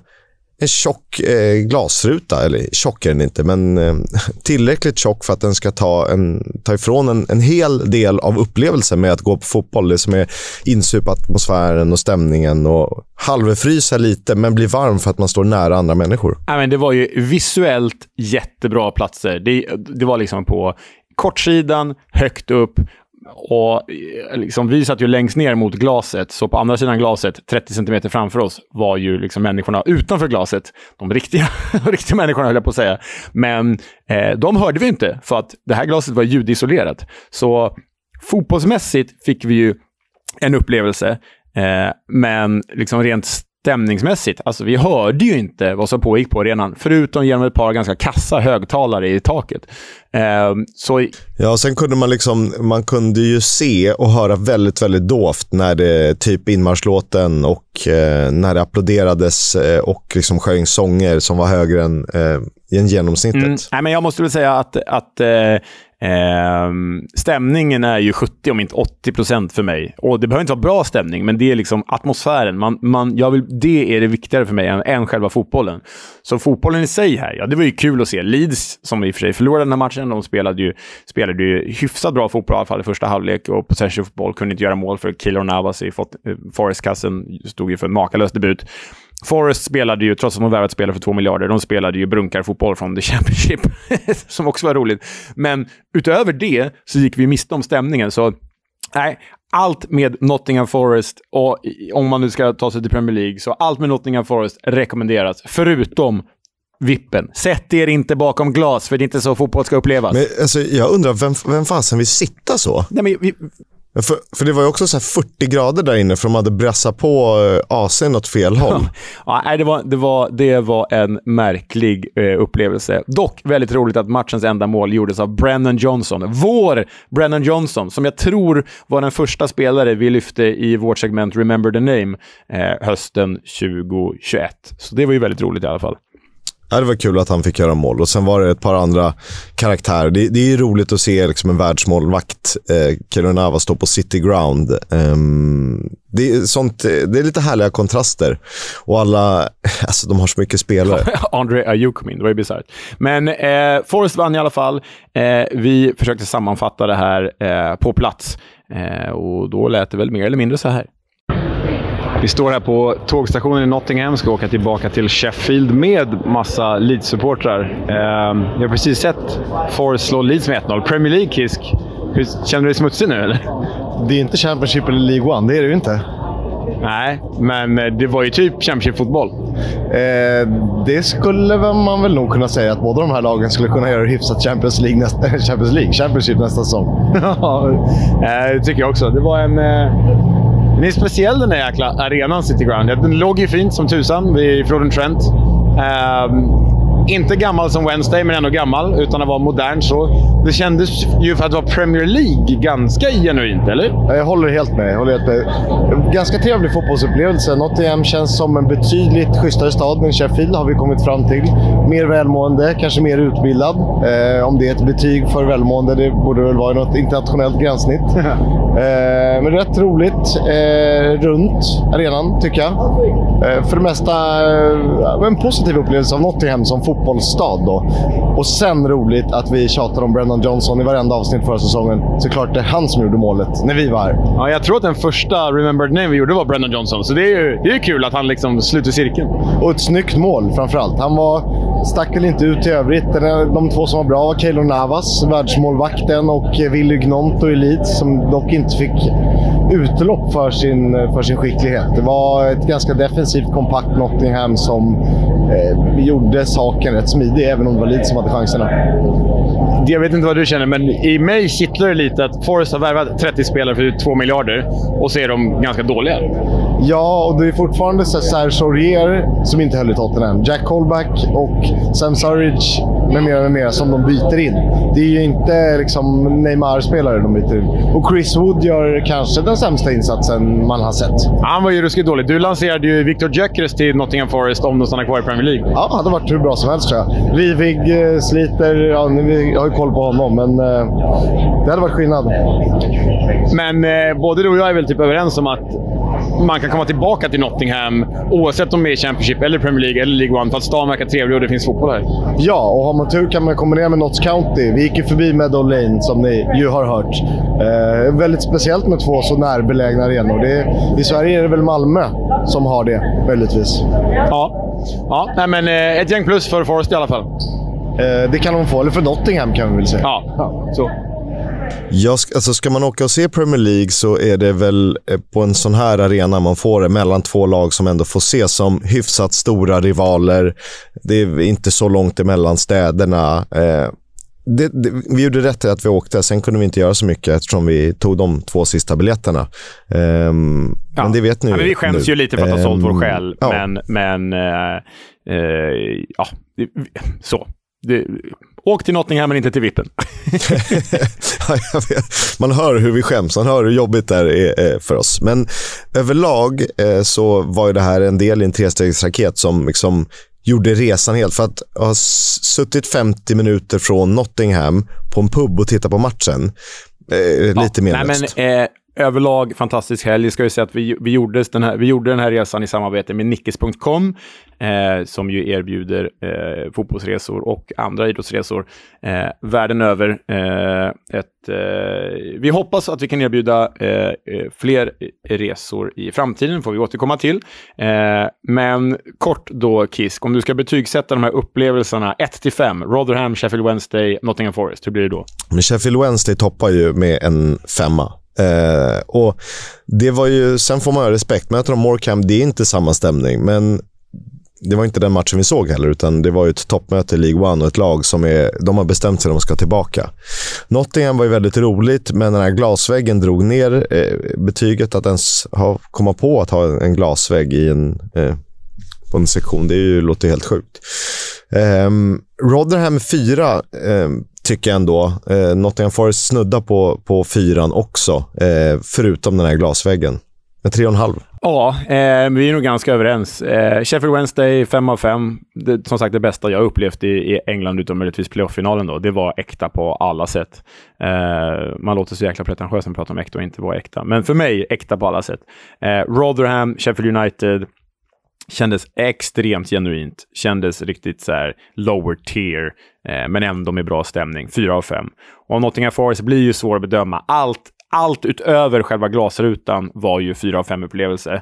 en tjock eh, glasruta, eller tjock är den inte, men eh, tillräckligt tjock för att den ska ta, en, ta ifrån en, en hel del av upplevelsen med att gå på fotboll. Det som är insupa atmosfären och stämningen och halvfrysa lite, men bli varm för att man står nära andra människor. Ja, men det var ju visuellt jättebra platser. Det, det var liksom på kortsidan, högt upp och eh, liksom, vi satt ju längst ner mot glaset, så på andra sidan glaset, 30 centimeter framför oss, var ju liksom människorna utanför glaset. De riktiga, de riktiga människorna, höll jag på att säga. Men eh, de hörde vi inte, för att det här glaset var ljudisolerat. Så fotbollsmässigt fick vi ju en upplevelse, eh, men liksom rent stämningsmässigt, alltså vi hörde ju inte vad som pågick på arenan, förutom genom ett par ganska kassa högtalare i taket. Eh, så... Ja, sen kunde man liksom, man kunde ju se och höra väldigt, väldigt dovt när det, typ inmarschlåten och eh, när det applåderades eh, och liksom sjöng sånger som var högre än, eh, än genomsnittet. Mm. Nej, men jag måste väl säga att, att eh, Eh, stämningen är ju 70 om inte 80 procent för mig. Och Det behöver inte vara bra stämning, men det är liksom atmosfären. Man, man, jag vill, det är det viktigare för mig än, än själva fotbollen. Så fotbollen i sig här, ja det var ju kul att se. Leeds, som i och för sig förlorade den här matchen, de spelade ju, spelade ju hyfsat bra fotboll i alla fall i första halvlek. Och possession fotboll kunde inte göra mål för Killer Navas i eh, Forest-kassen. Stod ju för en makalös debut. Forest spelade ju, trots att de värvat spelare för två miljarder, de spelade ju brunkarfotboll från The Championship, som också var roligt. Men utöver det så gick vi miste om stämningen. Så nej, allt med Nottingham Forest, och om man nu ska ta sig till Premier League, så allt med Nottingham Forest rekommenderas, förutom vippen. Sätt er inte bakom glas, för det är inte så fotboll ska upplevas. Men, alltså, jag undrar, vem, vem fasen vill sitta så? Nej, men vi, För, för det var ju också så 40 grader där inne för de hade brassat på eh, AC'n åt fel håll. ja, nej, det, var, det, var, det var en märklig eh, upplevelse. Dock väldigt roligt att matchens enda mål gjordes av Brennan Johnson. Vår Brennan Johnson, som jag tror var den första spelare vi lyfte i vårt segment Remember the Name eh, hösten 2021. Så det var ju väldigt roligt i alla fall. Ja, det var kul att han fick göra mål. Och Sen var det ett par andra karaktärer. Det, det är roligt att se liksom en världsmålvakt, eh, Keronava, stå på City Ground. Um, det, är sånt, det är lite härliga kontraster. Och alla, alltså de har så mycket spelare. André Ayew kom in, det var ju bisarrt. Men eh, Forrest vann i alla fall. Eh, vi försökte sammanfatta det här eh, på plats. Eh, och då lät det väl mer eller mindre så här. Vi står här på tågstationen i Nottingham, ska åka tillbaka till Sheffield med massa Leeds-supportrar. Eh, jag har precis sett Forest slå Leeds med 1-0. Premier League, Kisk. Känner du dig smutsig nu, eller? Det är inte Championship eller League One, det är det ju inte. Nej, men eh, det var ju typ Championship-fotboll. Eh, det skulle man väl nog kunna säga att båda de här lagen skulle kunna göra hyfsat Champions League, nästa, Champions League Championship nästa säsong. ja, eh, det tycker jag också. Det var en... Eh den är speciell den där jäkla arenan, City Ground. Den låg ju fint som tusan vid floden Trent. Um, inte gammal som Wednesday, men ändå gammal, utan att vara modern. Så det kändes ju för att vara Premier League ganska genuint, eller? Jag håller helt med. Jag håller helt med. Ganska trevlig fotbollsupplevelse. Nottingham känns som en betydligt schysstare stad än Sheffield, har vi kommit fram till. Mer välmående, kanske mer utbildad. Eh, om det är ett betyg för välmående, det borde väl vara något internationellt gränssnitt. eh, men rätt roligt eh, runt arenan, tycker jag. Eh, för det mesta eh, en positiv upplevelse av Nottingham som fotboll fotbollsstad då. Och sen roligt att vi tjatar om Brennan Johnson i varenda avsnitt förra säsongen. Såklart det är han som gjorde målet när vi var här. Ja, jag tror att den första Remembered Name vi gjorde var Brennan Johnson, så det är ju det är kul att han liksom sluter cirkeln. Och ett snyggt mål framförallt. Han var, stack väl inte ut i övrigt. De två som var bra var Keylor Navas, världsmålvakten, och Willy Gnonto i Leeds, som dock inte fick utlopp för sin, för sin skicklighet. Det var ett ganska defensivt, kompakt Nottingham som eh, gjorde saken rätt smidig, även om det var Leeds som hade chanserna. Jag vet inte vad du känner, men i mig kittlar det lite att Forrest har värvat 30 spelare för 2 miljarder och så är de ganska dåliga. Ja, och det är fortfarande så Serge Aurier som inte höll i Tottenham. Jack Colback och Sam Surridge med mera, med mera som de byter in. Det är ju inte liksom Neymar-spelare de byter in. Och Chris Wood gör kanske den sämsta insatsen man har sett. Han var ju ruskigt dålig. Du lanserade ju Victor Gyökeres till Nottingham Forest om de stannar kvar i Premier League. Ja, det hade varit hur bra som helst tror jag. Rivig, eh, sliter. Ja, vi har ju koll på honom, men eh, det hade varit skillnad. Men eh, både du och jag är väl typ överens om att man kan komma tillbaka till Nottingham oavsett om det är Championship, eller Premier League eller League One. För att stan verkar trevlig och det finns fotboll här. Ja, och har man tur kan man kombinera med Notts County. Vi gick ju förbi Meadow Lane, som ni ju har hört. Eh, väldigt speciellt med två så närbelägna arenor. Det, I Sverige är det väl Malmö som har det, möjligtvis. Ja, ja nej, men eh, ett gäng plus för Forest i alla fall. Eh, det kan de få, eller för Nottingham kan vi väl säga. Ja, ja så. Ja, alltså ska man åka och se Premier League så är det väl eh, på en sån här arena man får det mellan två lag som ändå får ses som hyfsat stora rivaler. Det är inte så långt emellan städerna. Eh, det, det, vi gjorde rätt i att vi åkte, sen kunde vi inte göra så mycket eftersom vi tog de två sista biljetterna. Um, ja. Men det vet ni ja, men Vi skäms nu. ju lite för att ha sålt vår ehm, själ, ja. men, men uh, uh, ja, så. Det, åk till Nottingham men inte till Vippen. Man hör hur vi skäms, man hör hur jobbigt det är för oss. Men överlag eh, så var det här en del i en trestegsraket som liksom gjorde resan helt. För att ha suttit 50 minuter från Nottingham på en pub och tittat på matchen, eh, lite ja, menlöst. Nej, men, eh, överlag fantastisk helg. Ska jag säga att vi, vi, gjorde den här, vi gjorde den här resan i samarbete med Nickes.com eh, som ju erbjuder eh, fotbollsresor och andra idrottsresor eh, världen över. Eh, ett, eh, vi hoppas att vi kan erbjuda eh, eh fler resor i framtiden, får vi återkomma till. Eh, men kort då, Kisk, om du ska betygsätta de här upplevelserna 1 5, Rotherham, Sheffield Wednesday, Nottingham Forest, hur blir det då? Men Sheffield Wednesday toppar ju med en femma. Eh, och det var ju, sen får man ha respekt. Möter de Morecambe, det är inte samma stämning. Men det var inte den matchen vi såg heller, utan det var ju ett toppmöte i League One och ett lag som är, de har bestämt sig att de ska tillbaka. Nottingham var ju väldigt roligt, men den här glasväggen drog ner eh, betyget att ens ha, komma på att ha en glasvägg i en, eh, på en sektion. Det är ju, låter helt sjukt. Um, Rotherham 4 um, ehm, tycker jag ändå. Uh, Nottingham Forest snuddar på, på fyran också, uh, förutom den här glasväggen. Med 3,5. Ja, eh, vi är nog ganska överens. Eh, Sheffield Wednesday, 5 av 5. Det, som sagt, det bästa jag upplevt i, i England, utom möjligtvis playoff-finalen, då, det var äkta på alla sätt. Eh, man låter så jäkla pretentiös när man pratar om äkta och inte vara äkta. Men för mig, äkta på alla sätt. Eh, Rotherham, Sheffield United, kändes extremt genuint. Kändes riktigt så här lower tier, eh, men ändå med bra stämning. 4 av 5. Och Nottingham Forest blir ju svår att bedöma. Allt allt utöver själva glasrutan var ju 4 av 5 upplevelse.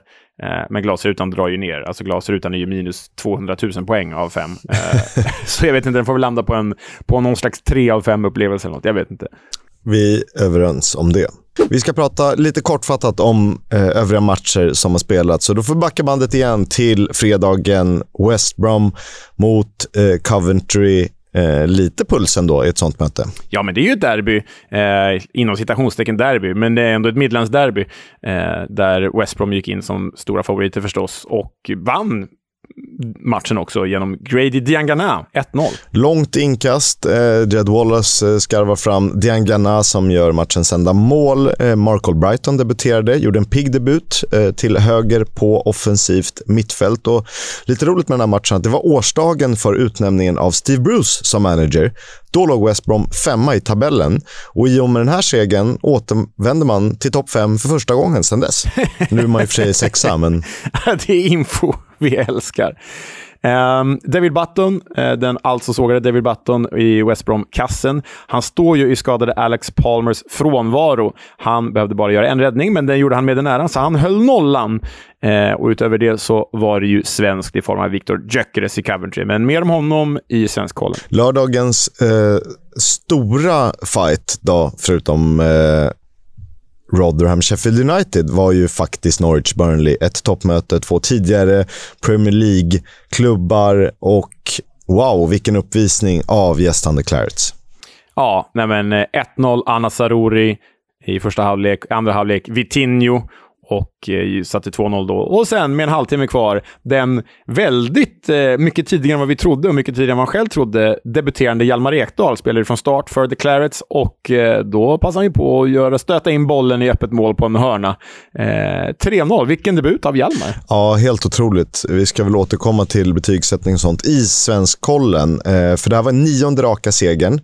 Eh, men glasrutan drar ju ner. Alltså glasrutan är ju minus 200 000 poäng av 5. Eh, så jag vet inte, den får väl landa på, en, på någon slags 3 av 5 upplevelse eller något. Jag vet inte. Vi är överens om det. Vi ska prata lite kortfattat om eh, övriga matcher som har spelats. Så då får vi backa bandet igen till fredagen West Brom mot eh, Coventry eh, lite puls ändå i ett sånt möte. Ja, men det är ju ett derby, eh, inom citationstecken derby, men det är ändå ett Midlands-derby eh, där West Brom gick in som stora favoriter förstås och vann matchen också genom Grady Diangana, 1-0. Långt inkast. Eh, Jed Wallace eh, skarvar fram Diangana som gör matchens enda mål. Eh, Mark Albrighton debuterade, gjorde en pigg debut till höger på offensivt mittfält. Och lite roligt med den här matchen att det var årsdagen för utnämningen av Steve Bruce som manager. Då låg West Brom femma i tabellen och i och med den här segern återvänder man till topp fem för första gången sedan dess. Nu är man i och för sig sexa, men... det är info vi älskar. Um, David Button, uh, den alltså sågade David Button i West Brom-kassen. Han står ju i skadade Alex Palmers frånvaro. Han behövde bara göra en räddning, men den gjorde han med den äran, så han höll nollan. Uh, och utöver det så var det ju svenskt i form av Viktor Gyökeres i Coventry, men mer om honom i Svenskkollen. Lördagens uh, stora fight då, förutom Rotherham Sheffield United var ju faktiskt Norwich Burnley. Ett toppmöte, två tidigare Premier League-klubbar och wow, vilken uppvisning av gästande Clarets. Ja, nej men eh, 1-0 Anna Saruri i första halvlek, andra halvlek Vitinho och eh, satte 2-0 då. Och sen med en halvtimme kvar, den väldigt eh, mycket tidigare än vad vi trodde och mycket tidigare än vad man själv trodde, debuterande Hjalmar Ekdal spelade från start för The Clarets och eh, då passade han ju på att göra, stöta in bollen i öppet mål på en hörna. Eh, 3-0, vilken debut av Hjalmar! Ja, helt otroligt. Vi ska väl återkomma till betygssättning och sånt i Svenskkollen, eh, för det här var nionde raka segern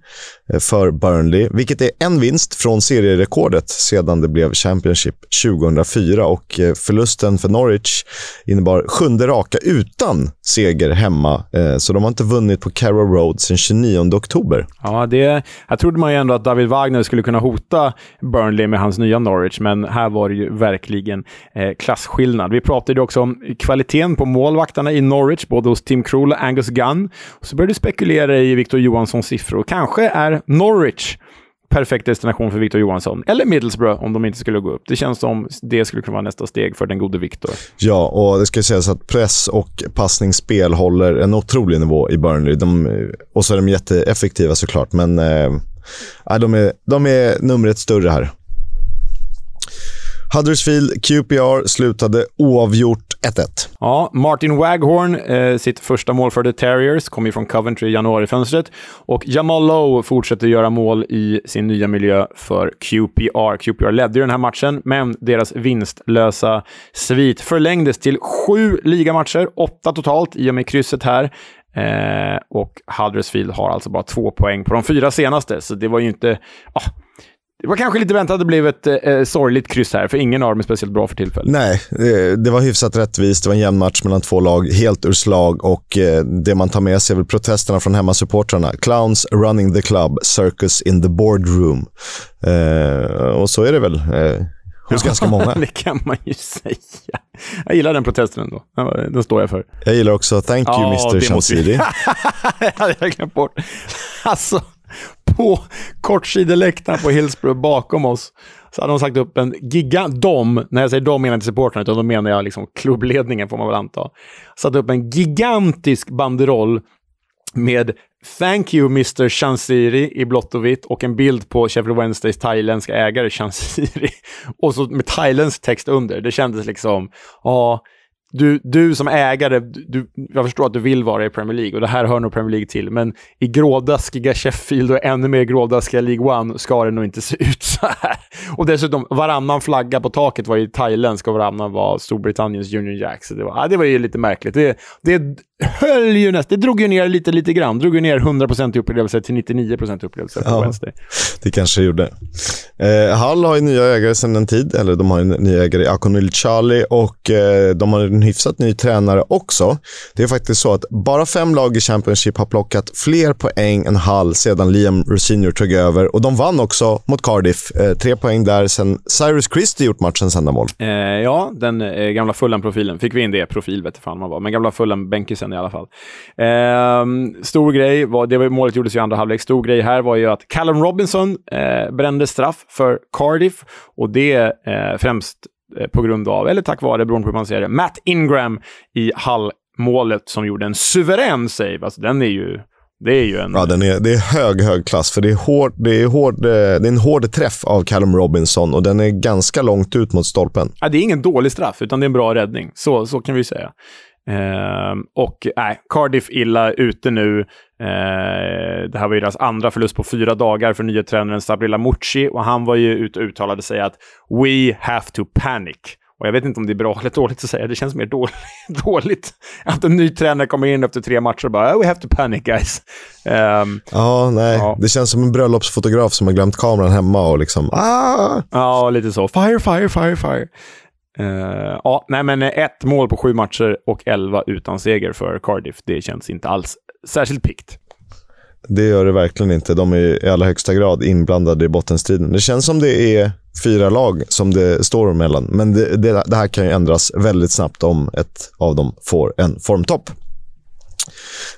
eh, för Burnley, vilket är en vinst från serierekordet sedan det blev Championship 2004 och och eh, förlusten för Norwich innebar sjunde raka utan seger hemma. Eh, så de har inte vunnit på Carrow Road sedan 29 oktober. Ja, det, här trodde man ju ändå att David Wagner skulle kunna hota Burnley med hans nya Norwich, men här var det ju verkligen eh, klasskillnad. Vi pratade ju också om kvaliteten på målvakterna i Norwich, både hos Tim Krul och Angus Gunn. Och så började du spekulera i Victor Johanssons siffror. Kanske är Norwich perfekt destination för Victor Johansson. Eller Middlesbrough om de inte skulle gå upp. Det känns som det skulle kunna vara nästa steg för den gode Victor. Ja, och det ska sägas att press och passningsspel håller en otrolig nivå i Burnley. De, och så är de jätteeffektiva såklart, men eh, de, är, de är numret större här. Huddersfield QPR slutade oavgjort 1-1. Ja, Martin Waghorn, eh, sitt första mål för The Terriers, kom ju från Coventry i januarifönstret. Och Jamal Lowe fortsätter göra mål i sin nya miljö för QPR. QPR ledde ju den här matchen, men deras vinstlösa svit förlängdes till sju ligamatcher, åtta totalt i och med krysset här. Eh, och Huddersfield har alltså bara två poäng på de fyra senaste, så det var ju inte... Ah, det var kanske lite väntat att det blev ett eh, sorgligt kryss här, för ingen av dem är speciellt bra för tillfället. Nej, det, det var hyfsat rättvist. Det var en jämn match mellan två lag, helt ur slag. Och eh, det man tar med sig är väl protesterna från hemmasupportrarna. Clowns running the club, circus in the boardroom. Eh, och så är det väl. Eh, hos ganska många. det kan man ju säga. Jag gillar den protesten ändå. Den står jag för. Jag gillar också Thank you ja, Mr. Shamsiri. det hade jag glömt bort. Alltså, på kortsideläktaren på Hillsborough bakom oss så hade de sagt upp en gigant... De, när jag säger de menar jag inte supportrarna, utan då menar jag liksom klubbledningen får man väl anta. Satt upp en gigantisk banderoll med “Thank you Mr Chansiri” i blått och vitt och en bild på Sheffield Wednesdays thailändska ägare Chansiri. Och så med thailändsk text under. Det kändes liksom, ja, ah, du, du som ägare, du, jag förstår att du vill vara i Premier League och det här hör nog Premier League till, men i grådaskiga Sheffield och ännu mer grådaskiga League One ska det nog inte se ut så här. Och dessutom, varannan flagga på taket var ju thailändsk och varannan var Storbritanniens Union Jack. Så det var, ja, det var ju lite märkligt. Det, det höll ju nästan, det drog ju ner lite, lite grann. Drog ju ner 100% upplevelse till 99% upplevelse på ja, Wednesday. Det kanske gjorde. Eh, Hall har ju nya ägare sedan en tid, eller de har ju nya ägare i Akonil Charlie och eh, de har en hyfsat ny tränare också. Det är faktiskt så att bara fem lag i Championship har plockat fler poäng än Hull sedan Liam Rosinio tog över och de vann också mot Cardiff. Eh, tre poäng där sen Cyrus Christie gjort matchens enda mål. Eh, ja, den eh, gamla Fulham-profilen. Fick vi in det? Profil vet fan man var, men gamla Fulham-bänkisen i alla fall. Eh, stor grej, var, det var, målet gjordes i andra halvlek. Stor grej här var ju att Callum Robinson eh, brände straff för Cardiff och det eh, främst på grund av, eller tack vare, beroende på hur man ser det, Matt Ingram i Hall-målet som gjorde en suverän save. Alltså den är ju... Det är ju en... Ja, den är, det är hög, hög klass. För det är, hård, det, är hård, eh, det är en hård träff av Callum Robinson och den är ganska långt ut mot stolpen. Ja, det är ingen dålig straff, utan det är en bra räddning. Så, så kan vi säga. Eh, och nej, Cardiff illa ute nu. Eh, det här var ju deras andra förlust på fyra dagar för nya tränaren Sabrilla Mucci och han var ju ute och uttalade sig att “We have to panic”. Och jag vet inte om det är bra eller dåligt att säga, det känns mer dåligt, dåligt att en ny tränare kommer in efter tre matcher och bara “We have to panic guys”. Um, ja, nej. Ja. Det känns som en bröllopsfotograf som har glömt kameran hemma och liksom ah! Ja, lite så. Fire, fire, fire, fire. Uh, ja, nej men eh, ett mål på sju matcher och elva utan seger för Cardiff. Det känns inte alls särskilt pikt. Det gör det verkligen inte. De är i allra högsta grad inblandade i bottenstriden. Det känns som det är fyra lag som det står mellan. Men det, det, det här kan ju ändras väldigt snabbt om ett av dem får en formtopp.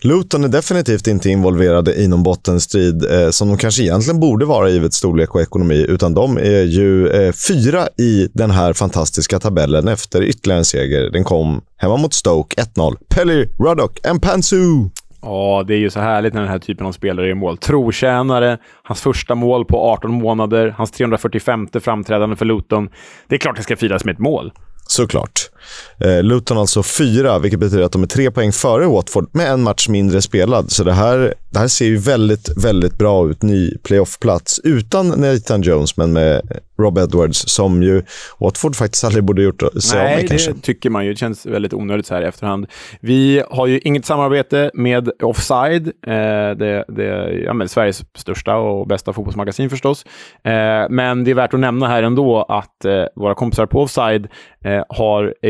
Luton är definitivt inte involverade i någon bottenstrid eh, som de kanske egentligen borde vara givet storlek och ekonomi, utan de är ju eh, fyra i den här fantastiska tabellen efter ytterligare en seger. Den kom hemma mot Stoke, 1-0. Pelly, Ruddock, and Pansu. Ja, det är ju så härligt när den här typen av spelare i mål. Trotjänare, hans första mål på 18 månader, hans 345 framträdande för Luton. Det är klart det ska firas med ett mål. Såklart. Eh, Luton alltså fyra, vilket betyder att de är tre poäng före Watford med en match mindre spelad. Så det här, det här ser ju väldigt, väldigt bra ut. Ny playoffplats utan Nathan Jones, men med Rob Edwards som ju Watford faktiskt aldrig borde gjort sig av med kanske. det tycker man ju. Det känns väldigt onödigt så här i efterhand. Vi har ju inget samarbete med Offside, eh, det, det, ja, men Sveriges största och bästa fotbollsmagasin förstås. Eh, men det är värt att nämna här ändå att eh, våra kompisar på Offside eh,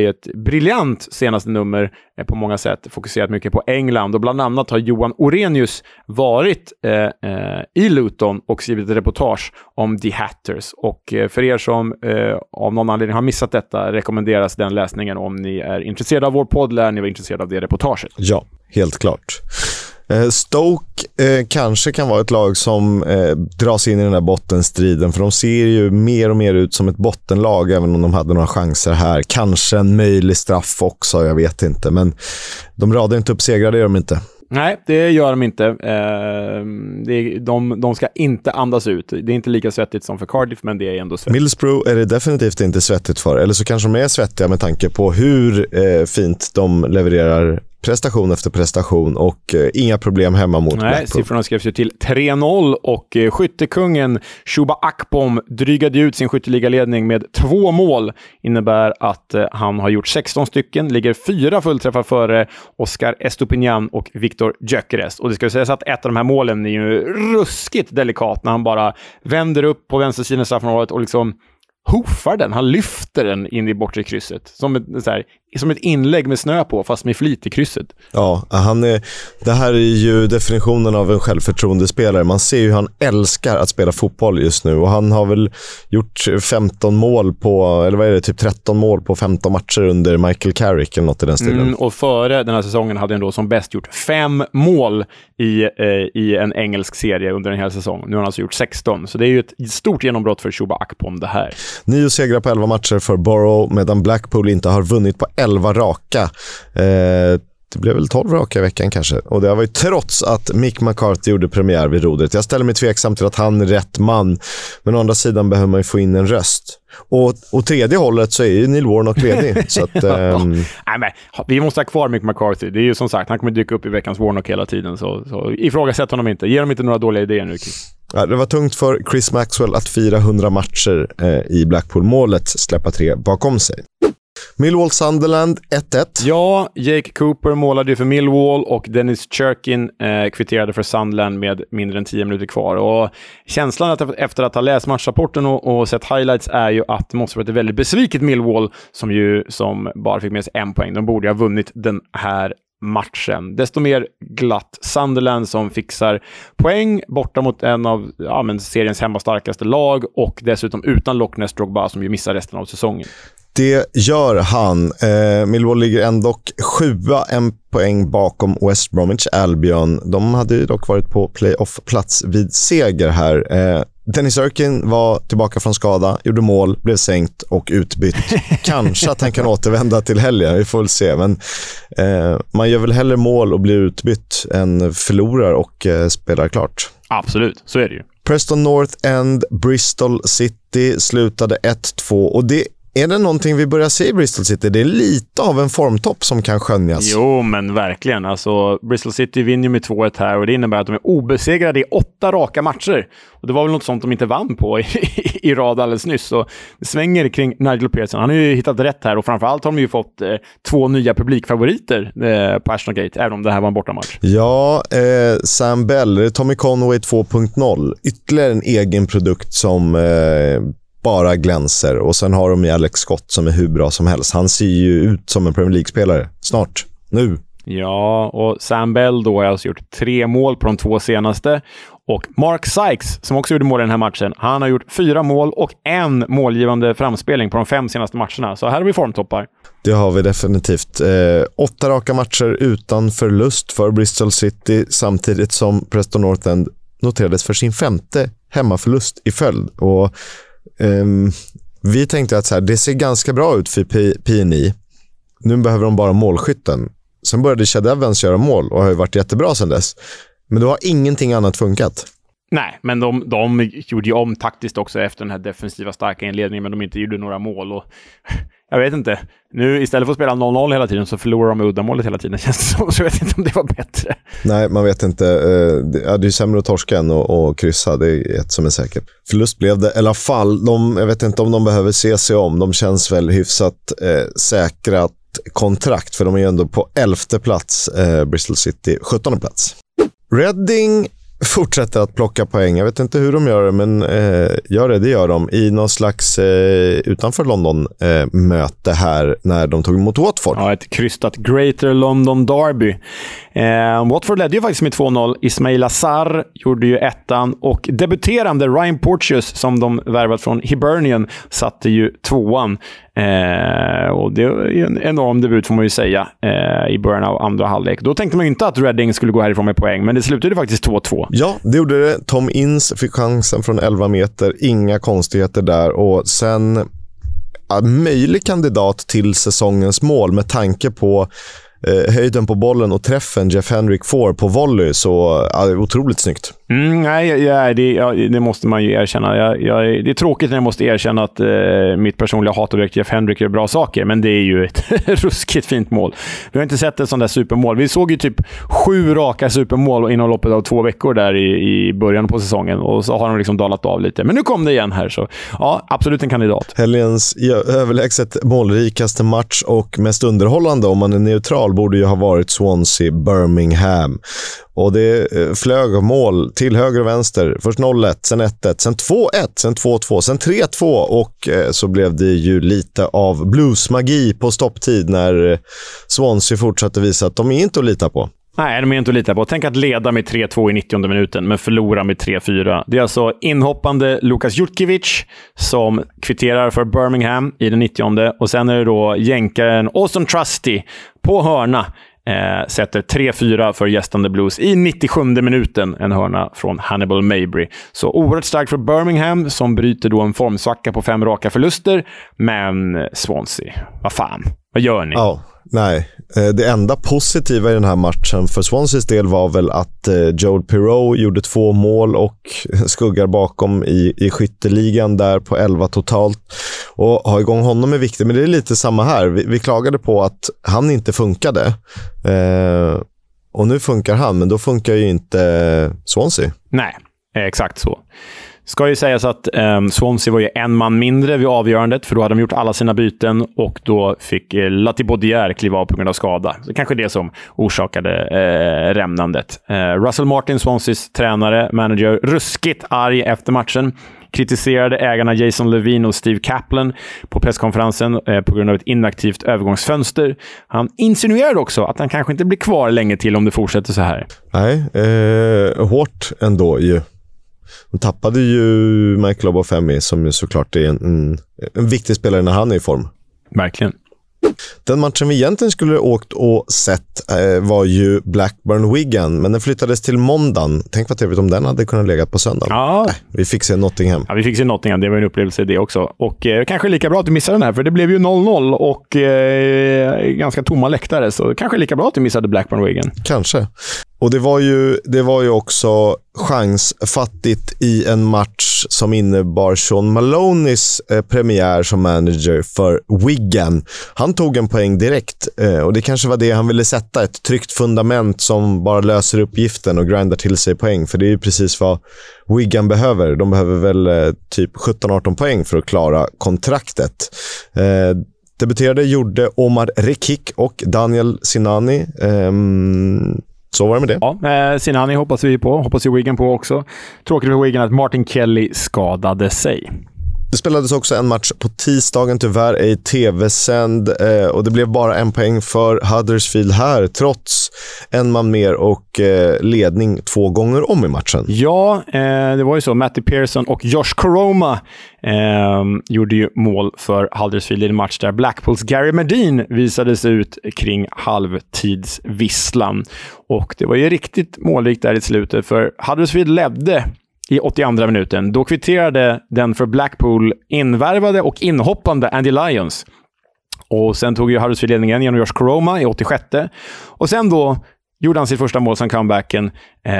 är ett briljant senaste nummer eh, på många sätt fokuserat mycket på England och bland annat har Johan Orenius varit eh, eh, i Luton och skrivit ett reportage om The Hatters. Och eh, för er som eh, av någon anledning har missat detta rekommenderas den läsningen om ni är intresserade av vår podd, lär ni vara intresserade av det reportaget. Ja, helt klart. Eh, Stoke eh, kanske kan vara ett lag som eh, dras in i den där bottenstriden, för de ser ju mer och mer ut som ett bottenlag, även om de hade några chanser här. Kanske en möjlig straff också, jag vet inte. Men de radar inte upp segrar, det gör de inte. Nej, det gör de inte. Eh, det, de, de ska inte andas ut. Det är inte lika svettigt som för Cardiff, men det är ändå svettigt. Middlesbrough är det definitivt inte svettigt för. Eller så kanske de är svettiga med tanke på hur eh, fint de levererar prestation efter prestation och eh, inga problem hemma mot Nej, Blackpool. Siffrorna skrevs ju till 3-0 och eh, skyttekungen Shuba Akpom drygade ut sin skytteligaledning med två mål. innebär att eh, han har gjort 16 stycken, ligger fyra fullträffar före Oscar Estopinian och Victor Gyökeres. Och det ska sägas att ett av de här målen är ju ruskigt delikat när han bara vänder upp på vänstersidan straffområdet och liksom hoofar den. Han lyfter den in i bortre krysset. Som ett så här, som ett inlägg med snö på, fast med flit i krysset. Ja, han är, det här är ju definitionen av en självförtroendespelare. Man ser ju hur han älskar att spela fotboll just nu och han har väl gjort 15 mål på, eller vad är det, typ 13 mål på 15 matcher under Michael Carrick eller något i den stilen. Mm, och före den här säsongen hade han då som bäst gjort fem mål i, eh, i en engelsk serie under en hel säsong. Nu har han alltså gjort 16, så det är ju ett stort genombrott för Chuba Akpom det här. Nio segrar på 11 matcher för Borough, medan Blackpool inte har vunnit på 11 raka. Eh, det blev väl 12 raka i veckan kanske. Och det var ju trots att Mick McCarthy gjorde premiär vid rodret. Jag ställer mig tveksam till att han är rätt man. Men å andra sidan behöver man ju få in en röst. Och åt tredje hållet så är ju Neil Warnock ledig. så att, um... Nej, men, vi måste ha kvar Mick McCarthy. Det är ju som sagt, han kommer dyka upp i veckans Warnock hela tiden. Så, så ifrågasätt honom inte. Ge dem inte några dåliga idéer nu, Chris. Ja, det var tungt för Chris Maxwell att fira 100 matcher eh, i Blackpool-målet, släppa tre bakom sig. Millwall Sunderland 1-1. Ja, Jake Cooper målade ju för Millwall och Dennis Cherkin eh, kvitterade för Sunderland med mindre än 10 minuter kvar. Och känslan att, efter att ha läst matchrapporten och, och sett highlights är ju att det måste varit ett väldigt besviket Millwall som ju som bara fick med sig en poäng. De borde ju ha vunnit den här matchen. Desto mer glatt Sunderland som fixar poäng borta mot en av ja, men seriens hemmastarkaste lag och dessutom utan Loch Ness Drogba som ju missar resten av säsongen. Det gör han. Eh, Millwall ligger ändå sjua, en poäng bakom West Bromwich Albion. De hade ju dock varit på playoff-plats vid seger här. Eh, Dennis Erkin var tillbaka från skada, gjorde mål, blev sänkt och utbytt. Kanske att han kan återvända till helgen, vi får väl se. Men eh, man gör väl hellre mål och blir utbytt än förlorar och eh, spelar klart. Absolut, så är det ju. Preston North End, Bristol City slutade 1-2 och det är det någonting vi börjar se i Bristol City? Det är lite av en formtopp som kan skönjas. Jo, men verkligen. Alltså, Bristol City vinner med 2-1 här och det innebär att de är obesegrade i åtta raka matcher. Och Det var väl något sånt de inte vann på i, i rad alldeles nyss. Så det svänger kring Nigel Pearson. Han har ju hittat rätt här och framförallt har de ju fått eh, två nya publikfavoriter eh, på Ashton Gate, även om det här var en bortamatch. Ja, eh, Sam Bell, Tommy Conway 2.0. Ytterligare en egen produkt som eh, bara glänser. Och sen har de ju Alex Scott som är hur bra som helst. Han ser ju ut som en Premier League-spelare. Snart. Nu. Ja, och Sam Bell då har alltså gjort tre mål på de två senaste. Och Mark Sykes, som också gjorde mål i den här matchen, han har gjort fyra mål och en målgivande framspelning på de fem senaste matcherna. Så här har vi formtoppar. Det har vi definitivt. Eh, åtta raka matcher utan förlust för Bristol City samtidigt som Preston North End noterades för sin femte hemmaförlust i följd. Och Um, vi tänkte att så här, det ser ganska bra ut för PNI. Nu behöver de bara målskytten. Sen började Chad Evans göra mål och har varit jättebra sen dess. Men då har ingenting annat funkat. Nej, men de, de gjorde ju om taktiskt också efter den här defensiva starka inledningen, men de inte gjorde några mål. Och jag vet inte. Nu istället för att spela 0-0 hela tiden så förlorar de uddamålet hela tiden känns det som. Så jag vet inte om det var bättre. Nej, man vet inte. Eh, ja, det är sämre att torska än att, att kryssa. Det är ett som är säkert. Förlust blev det i alla fall. De, jag vet inte om de behöver se sig om. De känns väl hyfsat eh, säkrat kontrakt, för de är ju ändå på elfte plats, eh, Bristol City, 17 plats. Reading fortsätter att plocka poäng. Jag vet inte hur de gör det, men eh, gör det, det gör de. I någon slags eh, utanför London-möte eh, här när de tog emot Watford. Ja, ett krystat Greater London Derby. Eh, Watford ledde ju faktiskt med 2-0. Ismail Azar gjorde ju ettan och debuterande Ryan Porteous, som de värvat från Hibernian, satte ju tvåan. Eh, och det är en enorm debut får man ju säga eh, i början av andra halvlek. Då tänkte man ju inte att Reading skulle gå härifrån med poäng, men det slutade faktiskt 2-2. Ja, det gjorde det. Tom Inns fick chansen från 11 meter. Inga konstigheter där. Och sen ja, möjlig kandidat till säsongens mål med tanke på eh, höjden på bollen och träffen Jeff Henrik får på volley. Så ja, otroligt snyggt. Mm, nej, ja, det, ja, det, måste man ju erkänna. Jag, jag, det är tråkigt när jag måste erkänna att eh, mitt personliga hatobjekt Jeff Hendrick gör bra saker, men det är ju ett ruskigt fint mål. Vi har inte sett ett sånt där supermål. Vi såg ju typ sju raka supermål inom loppet av två veckor där i, i början på säsongen och så har de liksom dalat av lite. Men nu kom det igen här, så ja, absolut en kandidat. Helgens överlägset målrikaste match och mest underhållande om man är neutral val borde ju ha varit Swansea, Birmingham. Och det eh, flög mål till höger och vänster. Först 0-1, sen 1-1, sen 2-1, sen 2-2, sen 3-2 och eh, så blev det ju lite av bluesmagi på stopptid när eh, Swansea fortsatte visa att de är inte att lita på. Nej, de är inte att lita på. Tänk att leda med 3-2 i 90 minuten, men förlora med 3-4. Det är alltså inhoppande Lukas Jutkiewicz som kvitterar för Birmingham i den 90 och sen är det då jänkaren Austin Trusty på hörna Eh, sätter 3-4 för gästande Blues i 97 minuten. En hörna från Hannibal Mabry. Så oerhört starkt för Birmingham, som bryter då en formsvacka på fem raka förluster. Men Swansea, vad fan, vad gör ni? Ja, Nej, eh, det enda positiva i den här matchen för Swanseas del var väl att eh, Joel Pirou gjorde två mål och skuggar bakom i, i skytteligan där på 11 totalt. Och ha igång honom är viktigt, men det är lite samma här. Vi, vi klagade på att han inte funkade. Eh, och nu funkar han, men då funkar ju inte Swansea. Nej, exakt så. Ska ju sägas att eh, Swansea var ju en man mindre vid avgörandet, för då hade de gjort alla sina byten och då fick eh, Latibaudière kliva av på grund av skada. Så kanske det som orsakade eh, rämnandet. Eh, Russell Martin, Swanseas tränare, manager, ruskigt arg efter matchen kritiserade ägarna Jason Levine och Steve Kaplan på presskonferensen eh, på grund av ett inaktivt övergångsfönster. Han insinuerade också att han kanske inte blir kvar länge till om det fortsätter så här. Nej, eh, hårt ändå ju. De tappade ju Michael Obafemi som ju såklart är en, en, en viktig spelare när han är i form. Verkligen. Den matchen vi egentligen skulle åkt och sett eh, var ju Blackburn-Wigan, men den flyttades till måndagen. Tänk vad trevligt om den hade kunnat lägga på söndagen. Ja. Äh, vi fick se Nottingham. Ja, vi fick se Nottingham. Det var en upplevelse det också. Och eh, kanske lika bra att du missade den här, för det blev ju 0-0 och eh, ganska tomma läktare. Så kanske lika bra att du missade Blackburn-Wigan. Kanske. Och det var, ju, det var ju också chansfattigt i en match som innebar Sean Malonis eh, premiär som manager för Wigan. Han tog en poäng direkt eh, och det kanske var det han ville sätta. Ett tryggt fundament som bara löser uppgiften och grindar till sig poäng. För det är ju precis vad Wigan behöver. De behöver väl eh, typ 17-18 poäng för att klara kontraktet. Eh, debuterade gjorde Omar Rekik och Daniel Sinani. Um, så var det med det. Ja, eh, Sinani hoppas vi på. Hoppas ju Wigan på också. Tråkigt för Wigan att Martin Kelly skadade sig. Det spelades också en match på tisdagen, tyvärr ej tv-sänd. Eh, och det blev bara en poäng för Huddersfield här, trots en man mer och eh, ledning två gånger om i matchen. Ja, eh, det var ju så. Matty Pearson och Josh Coroma eh, gjorde ju mål för Huddersfield i en match där Blackpools Gary Medin visades ut kring halvtidsvisslan. Och det var ju riktigt målrikt där i slutet, för Huddersfield ledde i 82 minuten. Då kvitterade den för Blackpool invärvade och inhoppande Andy Lyons. Och sen tog ju Huddersfield ledningen genom Josh Coroma i 86. Och sen då gjorde han sitt första mål som comebacken. Eh,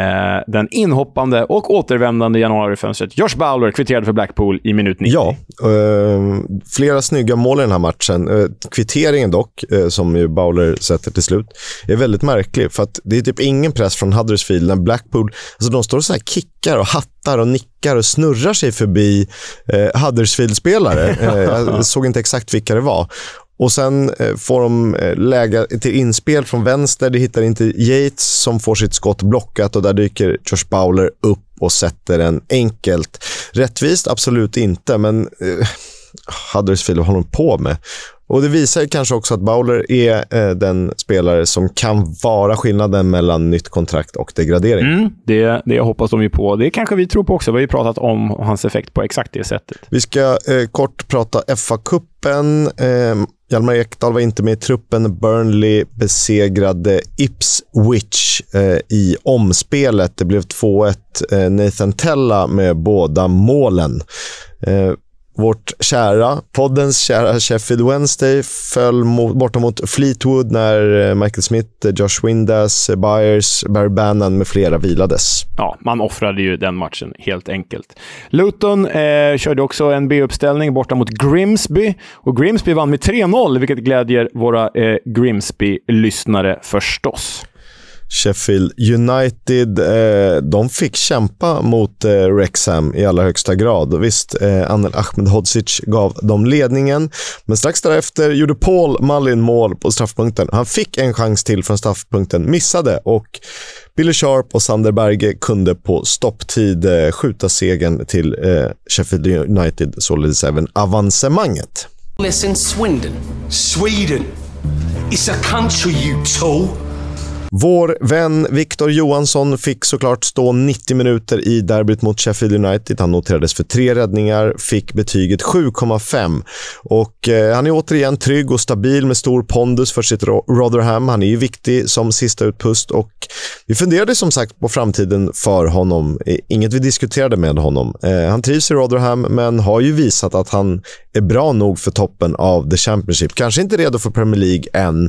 den inhoppande och återvändande januarifönstret Josh Bowler kvitterade för Blackpool i minut 90. Ja, eh, flera snygga mål i den här matchen. Eh, kvitteringen dock, eh, som ju Bowler sätter till slut, är väldigt märklig. För att det är typ ingen press från Huddersfield när Blackpool, alltså de står och så här kickar och hattar och nickar och snurrar sig förbi eh, Huddersfield-spelare. Eh, jag såg inte exakt vilka det var. Och sen eh, får de eh, läge till inspel från vänster. Det hittar inte Yates som får sitt skott blockat och där dyker Josh Bowler upp och sätter en enkelt. Rättvist? Absolut inte, men eh, Huddersfield, håller de på med? Och Det visar kanske också att Bowler är eh, den spelare som kan vara skillnaden mellan nytt kontrakt och degradering. Mm, det, det hoppas de ju på. Det kanske vi tror på också. Vi har ju pratat om hans effekt på exakt det sättet. Vi ska eh, kort prata FA-cupen. Eh, Hjalmar Ekdal var inte med i truppen. Burnley besegrade Ipswich eh, i omspelet. Det blev 2-1. Eh, Nathan Tella med båda målen. Eh, vårt kära, poddens kära Sheffield Wednesday föll mot, borta mot Fleetwood när eh, Michael Smith, eh, Josh Windass, eh, Byers, Barry Bannon med flera vilades. Ja, man offrade ju den matchen helt enkelt. Luton eh, körde också en B-uppställning borta mot Grimsby och Grimsby vann med 3-0, vilket glädjer våra eh, Grimsby-lyssnare förstås. Sheffield United, eh, de fick kämpa mot eh, i allra högsta grad. Visst, eh, Anel Ahmedhodzic gav dem ledningen, men strax därefter gjorde Paul Mallin mål på straffpunkten. Han fick en chans till från straffpunkten, missade och Billy Sharp och Sander Berge kunde på stopptid eh, skjuta segern till eh, Sheffield United, således även avancemanget. Listen, Swindon. Sweden. It's a country, you tool. Vår vän Victor Johansson fick såklart stå 90 minuter i derbyt mot Sheffield United. Han noterades för tre räddningar, fick betyget 7,5. Och eh, han är återigen trygg och stabil med stor pondus för sitt Rotherham. Han är ju viktig som sista utpust och vi funderade som sagt på framtiden för honom. Eh, inget vi diskuterade med honom. Eh, han trivs i Rotherham, men har ju visat att han är bra nog för toppen av the Championship. Kanske inte redo för Premier League än,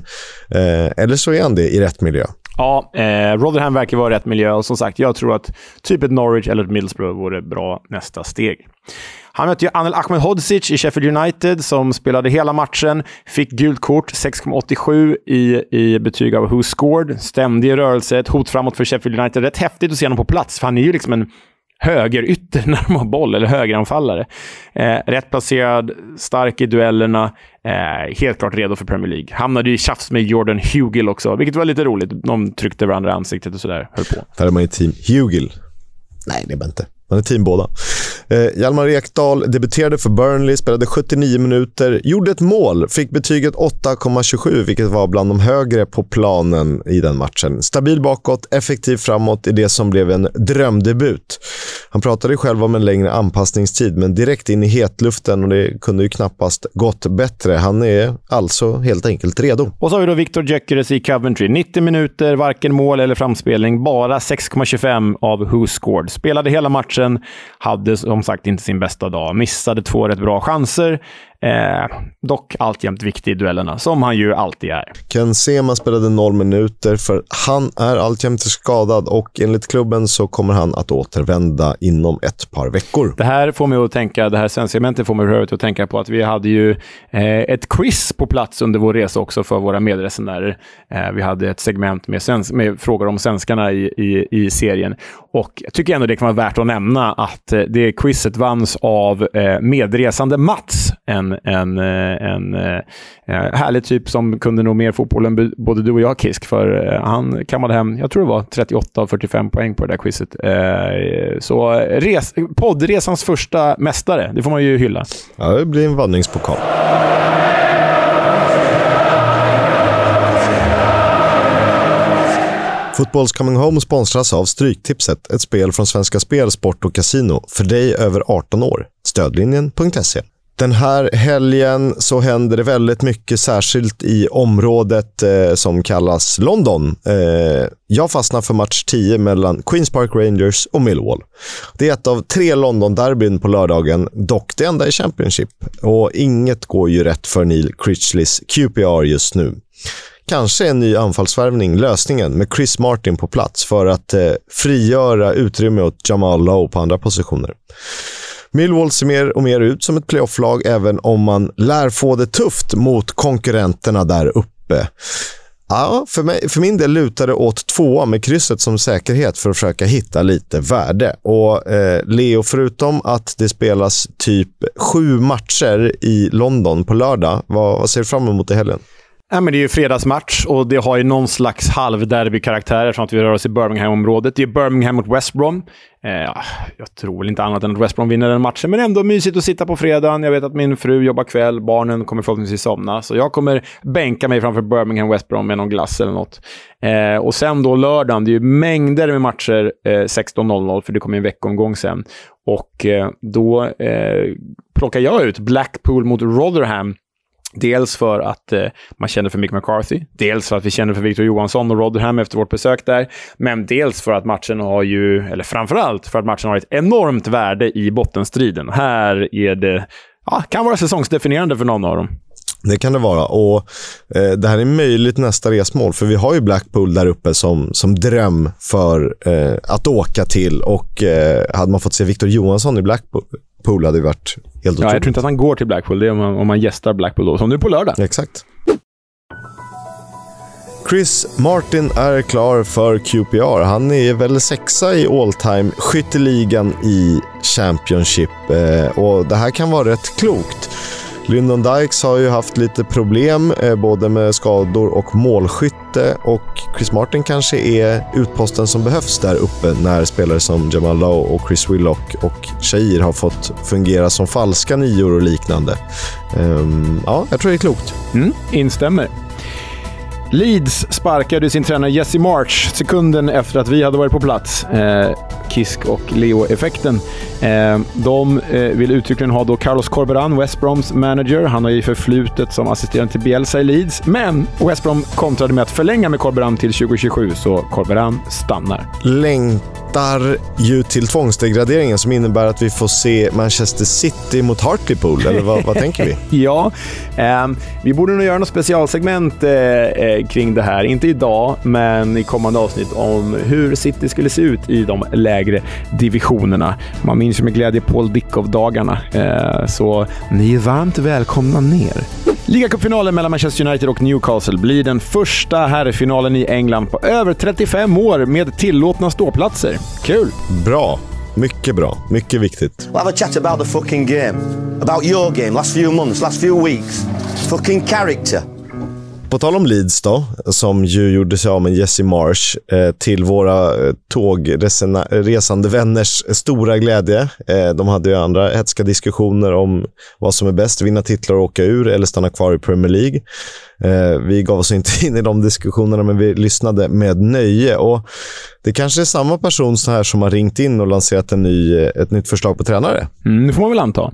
eh, eller så är han det i rätt miljö. Ja, eh, Rotherham verkar vara rätt miljö och som sagt, jag tror att typ ett Norwich eller ett Middlesbrough vore bra nästa steg. Han mötte ju Anel Ahmedhodzic i Sheffield United som spelade hela matchen. Fick gult kort, 6,87 i, i betyg av Who Scored. Ständig rörelse, ett hot framåt för Sheffield United. Rätt häftigt att se honom på plats, för han är ju liksom en högerytter när de har boll, eller högeranfallare. Eh, rätt placerad, stark i duellerna, eh, helt klart redo för Premier League. Hamnade i tjafs med Jordan Hugill också, vilket var lite roligt. De tryckte varandra i ansiktet och sådär, höll på. Där är man ju team Hugill. Nej, det är man inte. Han är team båda. Eh, Hjalmar Ekdal debuterade för Burnley, spelade 79 minuter, gjorde ett mål, fick betyget 8,27 vilket var bland de högre på planen i den matchen. Stabil bakåt, effektiv framåt i det som blev en drömdebut. Han pratade själv om en längre anpassningstid, men direkt in i hetluften och det kunde ju knappast gått bättre. Han är alltså helt enkelt redo. Och så har vi då Victor Gyökeres i Coventry. 90 minuter, varken mål eller framspelning, bara 6,25 av Who Scored. Spelade hela matchen, hade som sagt inte sin bästa dag. Missade två rätt bra chanser. Eh, dock alltjämt viktig i duellerna, som han ju alltid är. Ken Sema spelade noll minuter, för han är alltjämt skadad och enligt klubben så kommer han att återvända inom ett par veckor. Det här får mig att tänka, det här svenska får mig att tänka på att vi hade ju eh, ett quiz på plats under vår resa också för våra medresenärer. Eh, vi hade ett segment med, sens- med frågor om svenskarna i, i, i serien. Och jag tycker ändå det kan vara värt att nämna att eh, det quizet vanns av eh, medresande Mats, en en, en, en, eh, en eh, eh, härlig typ som kunde nog mer fotboll än både du och jag, Kisk. För eh, han kammade hem, jag tror det var 38 av 45 poäng på det där quizet. Eh, så res, poddresans första mästare, det får man ju hylla. Ja, det blir en vandringspokal. Fotbolls Coming Home sponsras av Stryktipset, ett spel från Svenska Spel, Sport och Casino för dig över 18 år. Stödlinjen.se. Den här helgen så händer det väldigt mycket, särskilt i området eh, som kallas London. Eh, jag fastnar för match 10 mellan Queens Park Rangers och Millwall. Det är ett av tre London-derbyn på lördagen, dock det enda i Championship. Och inget går ju rätt för Neil Critchleys QPR just nu. Kanske en ny anfallsvärvning lösningen med Chris Martin på plats för att eh, frigöra utrymme åt Jamal Lowe på andra positioner. Millwall ser mer och mer ut som ett playoff-lag, även om man lär få det tufft mot konkurrenterna där uppe. Ja, för, mig, för min del lutar det åt tvåa med krysset som säkerhet för att försöka hitta lite värde. Och eh, Leo, förutom att det spelas typ sju matcher i London på lördag, vad, vad ser du fram emot i helgen? Ja, men det är ju fredagsmatch och det har ju någon slags halvderbykaraktär eftersom att vi rör oss i Birmingham-området. Det är Birmingham mot West Brom. Eh, jag tror väl inte annat än att West Brom vinner den matchen, men ändå mysigt att sitta på fredagen. Jag vet att min fru jobbar kväll, barnen kommer förhoppningsvis somna, så jag kommer bänka mig framför Birmingham West Brom med någon glass eller något. Eh, och sen då lördagen, det är ju mängder med matcher eh, 16.00, för det kommer en veckomgång sen. Och eh, då eh, plockar jag ut Blackpool mot Rotherham Dels för att eh, man känner för Mick McCarthy, dels för att vi känner för Victor Johansson och Rotherham efter vårt besök där, men dels för att matchen har ju, eller framförallt för att matchen har ett enormt värde i bottenstriden. Här är det, ja, kan vara säsongsdefinierande för någon av dem. Det kan det vara. Och eh, Det här är möjligt nästa resmål, för vi har ju Blackpool där uppe som, som dröm för eh, att åka till. Och eh, Hade man fått se Victor Johansson i Blackpool Pool hade ju varit helt otroligt. Ja, jag tror inte att han går till Blackpool. Det är om man, om man gästar Blackpool då, som nu på lördag. Exakt. Chris Martin är klar för QPR. Han är väl sexa i all time skytteligan i Championship eh, och det här kan vara rätt klokt. Lyndon Dykes har ju haft lite problem eh, både med skador och målskytte och Chris Martin kanske är utposten som behövs där uppe när spelare som Jamal Lowe och Chris Willock och Shahir har fått fungera som falska nior och liknande. Um, ja, jag tror det är klokt. Mm, instämmer. Leeds sparkade sin tränare Jesse March sekunden efter att vi hade varit på plats. Eh, Kisk och Leo-effekten. Eh, de eh, vill uttryckligen ha då Carlos Corberan, West Broms manager. Han har ju förflutet som assisterande till Bielsa i Leeds, men West Brom kontrade med att förlänga med Corberan till 2027, så Corberan stannar väntar ju till tvångsdegraderingen som innebär att vi får se Manchester City mot Hartlepool, eller vad, vad tänker vi? ja, eh, vi borde nog göra något specialsegment eh, eh, kring det här. Inte idag, men i kommande avsnitt om hur City skulle se ut i de lägre divisionerna. Man minns ju med glädje Paul Dickov-dagarna, eh, så ni är varmt välkomna ner. Ligacupfinalen mellan Manchester United och Newcastle blir den första herrfinalen i England på över 35 år med tillåtna ståplatser. Kul! Bra. Mycket bra. Mycket viktigt. We'll have a chat about the fucking game. About your game, last few months, last few weeks. Fucking character. På tal om Leeds då, som ju gjorde sig av med Jesse Marsh eh, till våra eh, tågresande vänners stora glädje. Eh, de hade ju andra hetska diskussioner om vad som är bäst, vinna titlar och åka ur eller stanna kvar i Premier League. Eh, vi gav oss inte in i de diskussionerna, men vi lyssnade med nöje. Och det kanske är samma person så här som har ringt in och lanserat en ny, ett nytt förslag på tränare. Mm, det får man väl anta.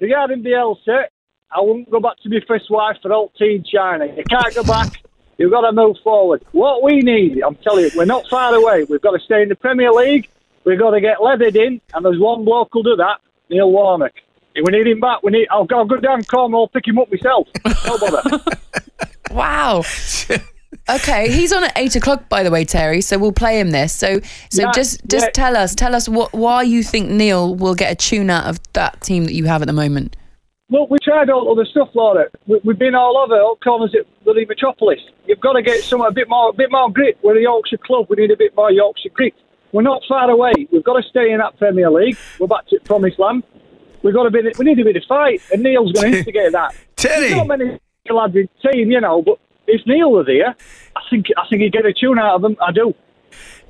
Regarding Bielsa, I wouldn't go back to my first wife for old teen China. You can't go back. You've got to move forward. What we need, I'm telling you, we're not far away. We've got to stay in the Premier League. We've got to get leathered in, and there's one bloke who'll do that, Neil Warnock. If we need him back, we need. I'll, I'll go down Cornwall, pick him up myself. No bother. Wow. Okay, he's on at eight o'clock, by the way, Terry. So we'll play him this. So, so Yeah, just just yeah. tell us, tell us what why you think Neil will get a tune out of that team that you have at the moment. Look, we tried all other stuff, Laura. We, we've been all over, all corners at the Metropolis. You've got to get some a bit more, a bit more grit. We're a Yorkshire club. We need a bit more Yorkshire grit. We're not far away. We've got to stay in that Premier League. We're back to promised land. We've got to be. We need a bit of fight, and Neil's going to instigate that. Terry. There's not many lads in the team, you know, but if Neil were there, I think I think he'd get a tune out of them. I do.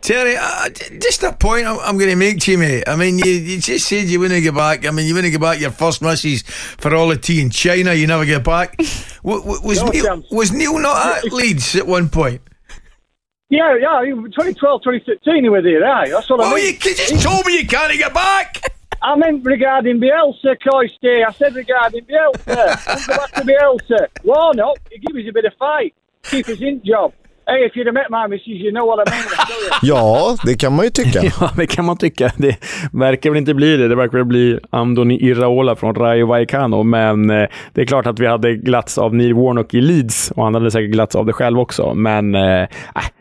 Terry, uh, just a point I'm, I'm going to make to you, mate. I mean, you, you just said you wouldn't get back. I mean, you wouldn't get back your first missus for all the tea in China. You never get back. W- w- was, No Neil, chance. was Neil not at Leeds at one point? Yeah, yeah. 2012, 2013, he was there. Aye, that's what I Oh, mean. you c- just told me you can't get back. I meant regarding Bielsa, Coiste. I said regarding Bielsa. Don't go back to Bielsa. Warnock, he give us a bit of fight. Keep us in job. Hey, if you'd have met my missus, you know what I mean. I tell you. Ja, det kan man ju tycka. Ja, det kan man tycka. Det verkar väl inte bli det. Det verkar väl bli Andoni Iraola från Rayo Vallecano, men eh, det är klart att vi hade glatts av Neil Warnock i Leeds och han hade säkert glatts av det själv också. Men eh, äh,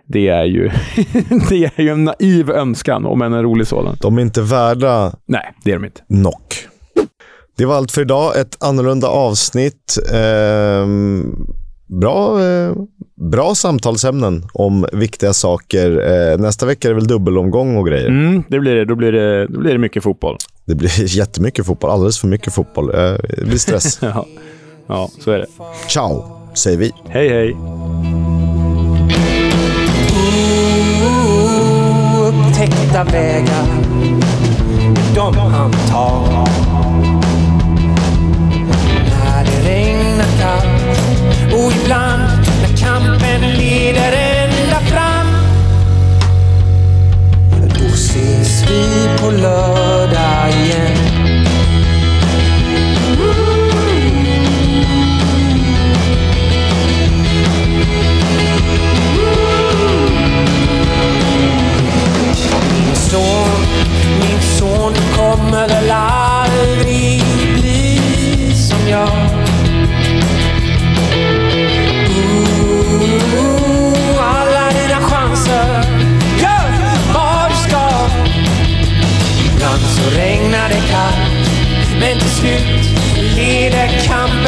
det, är ju det är ju en naiv önskan, om än en rolig sådan. De är inte värda Nej, det är de inte. knock. Det var allt för idag. Ett annorlunda avsnitt. Ehm, bra, eh, bra samtalsämnen om viktiga saker. Eh, nästa vecka är det väl dubbelomgång och grejer. Mm, det blir det. Då blir det, då blir det mycket fotboll. Det blir jättemycket fotboll. Alldeles för mycket fotboll. Eh, det blir stress. Ja, ja så är det. Ciao, säger vi. Hej, hej. upptäckta vägar de han tar people love. kan. Men till slut leder kampen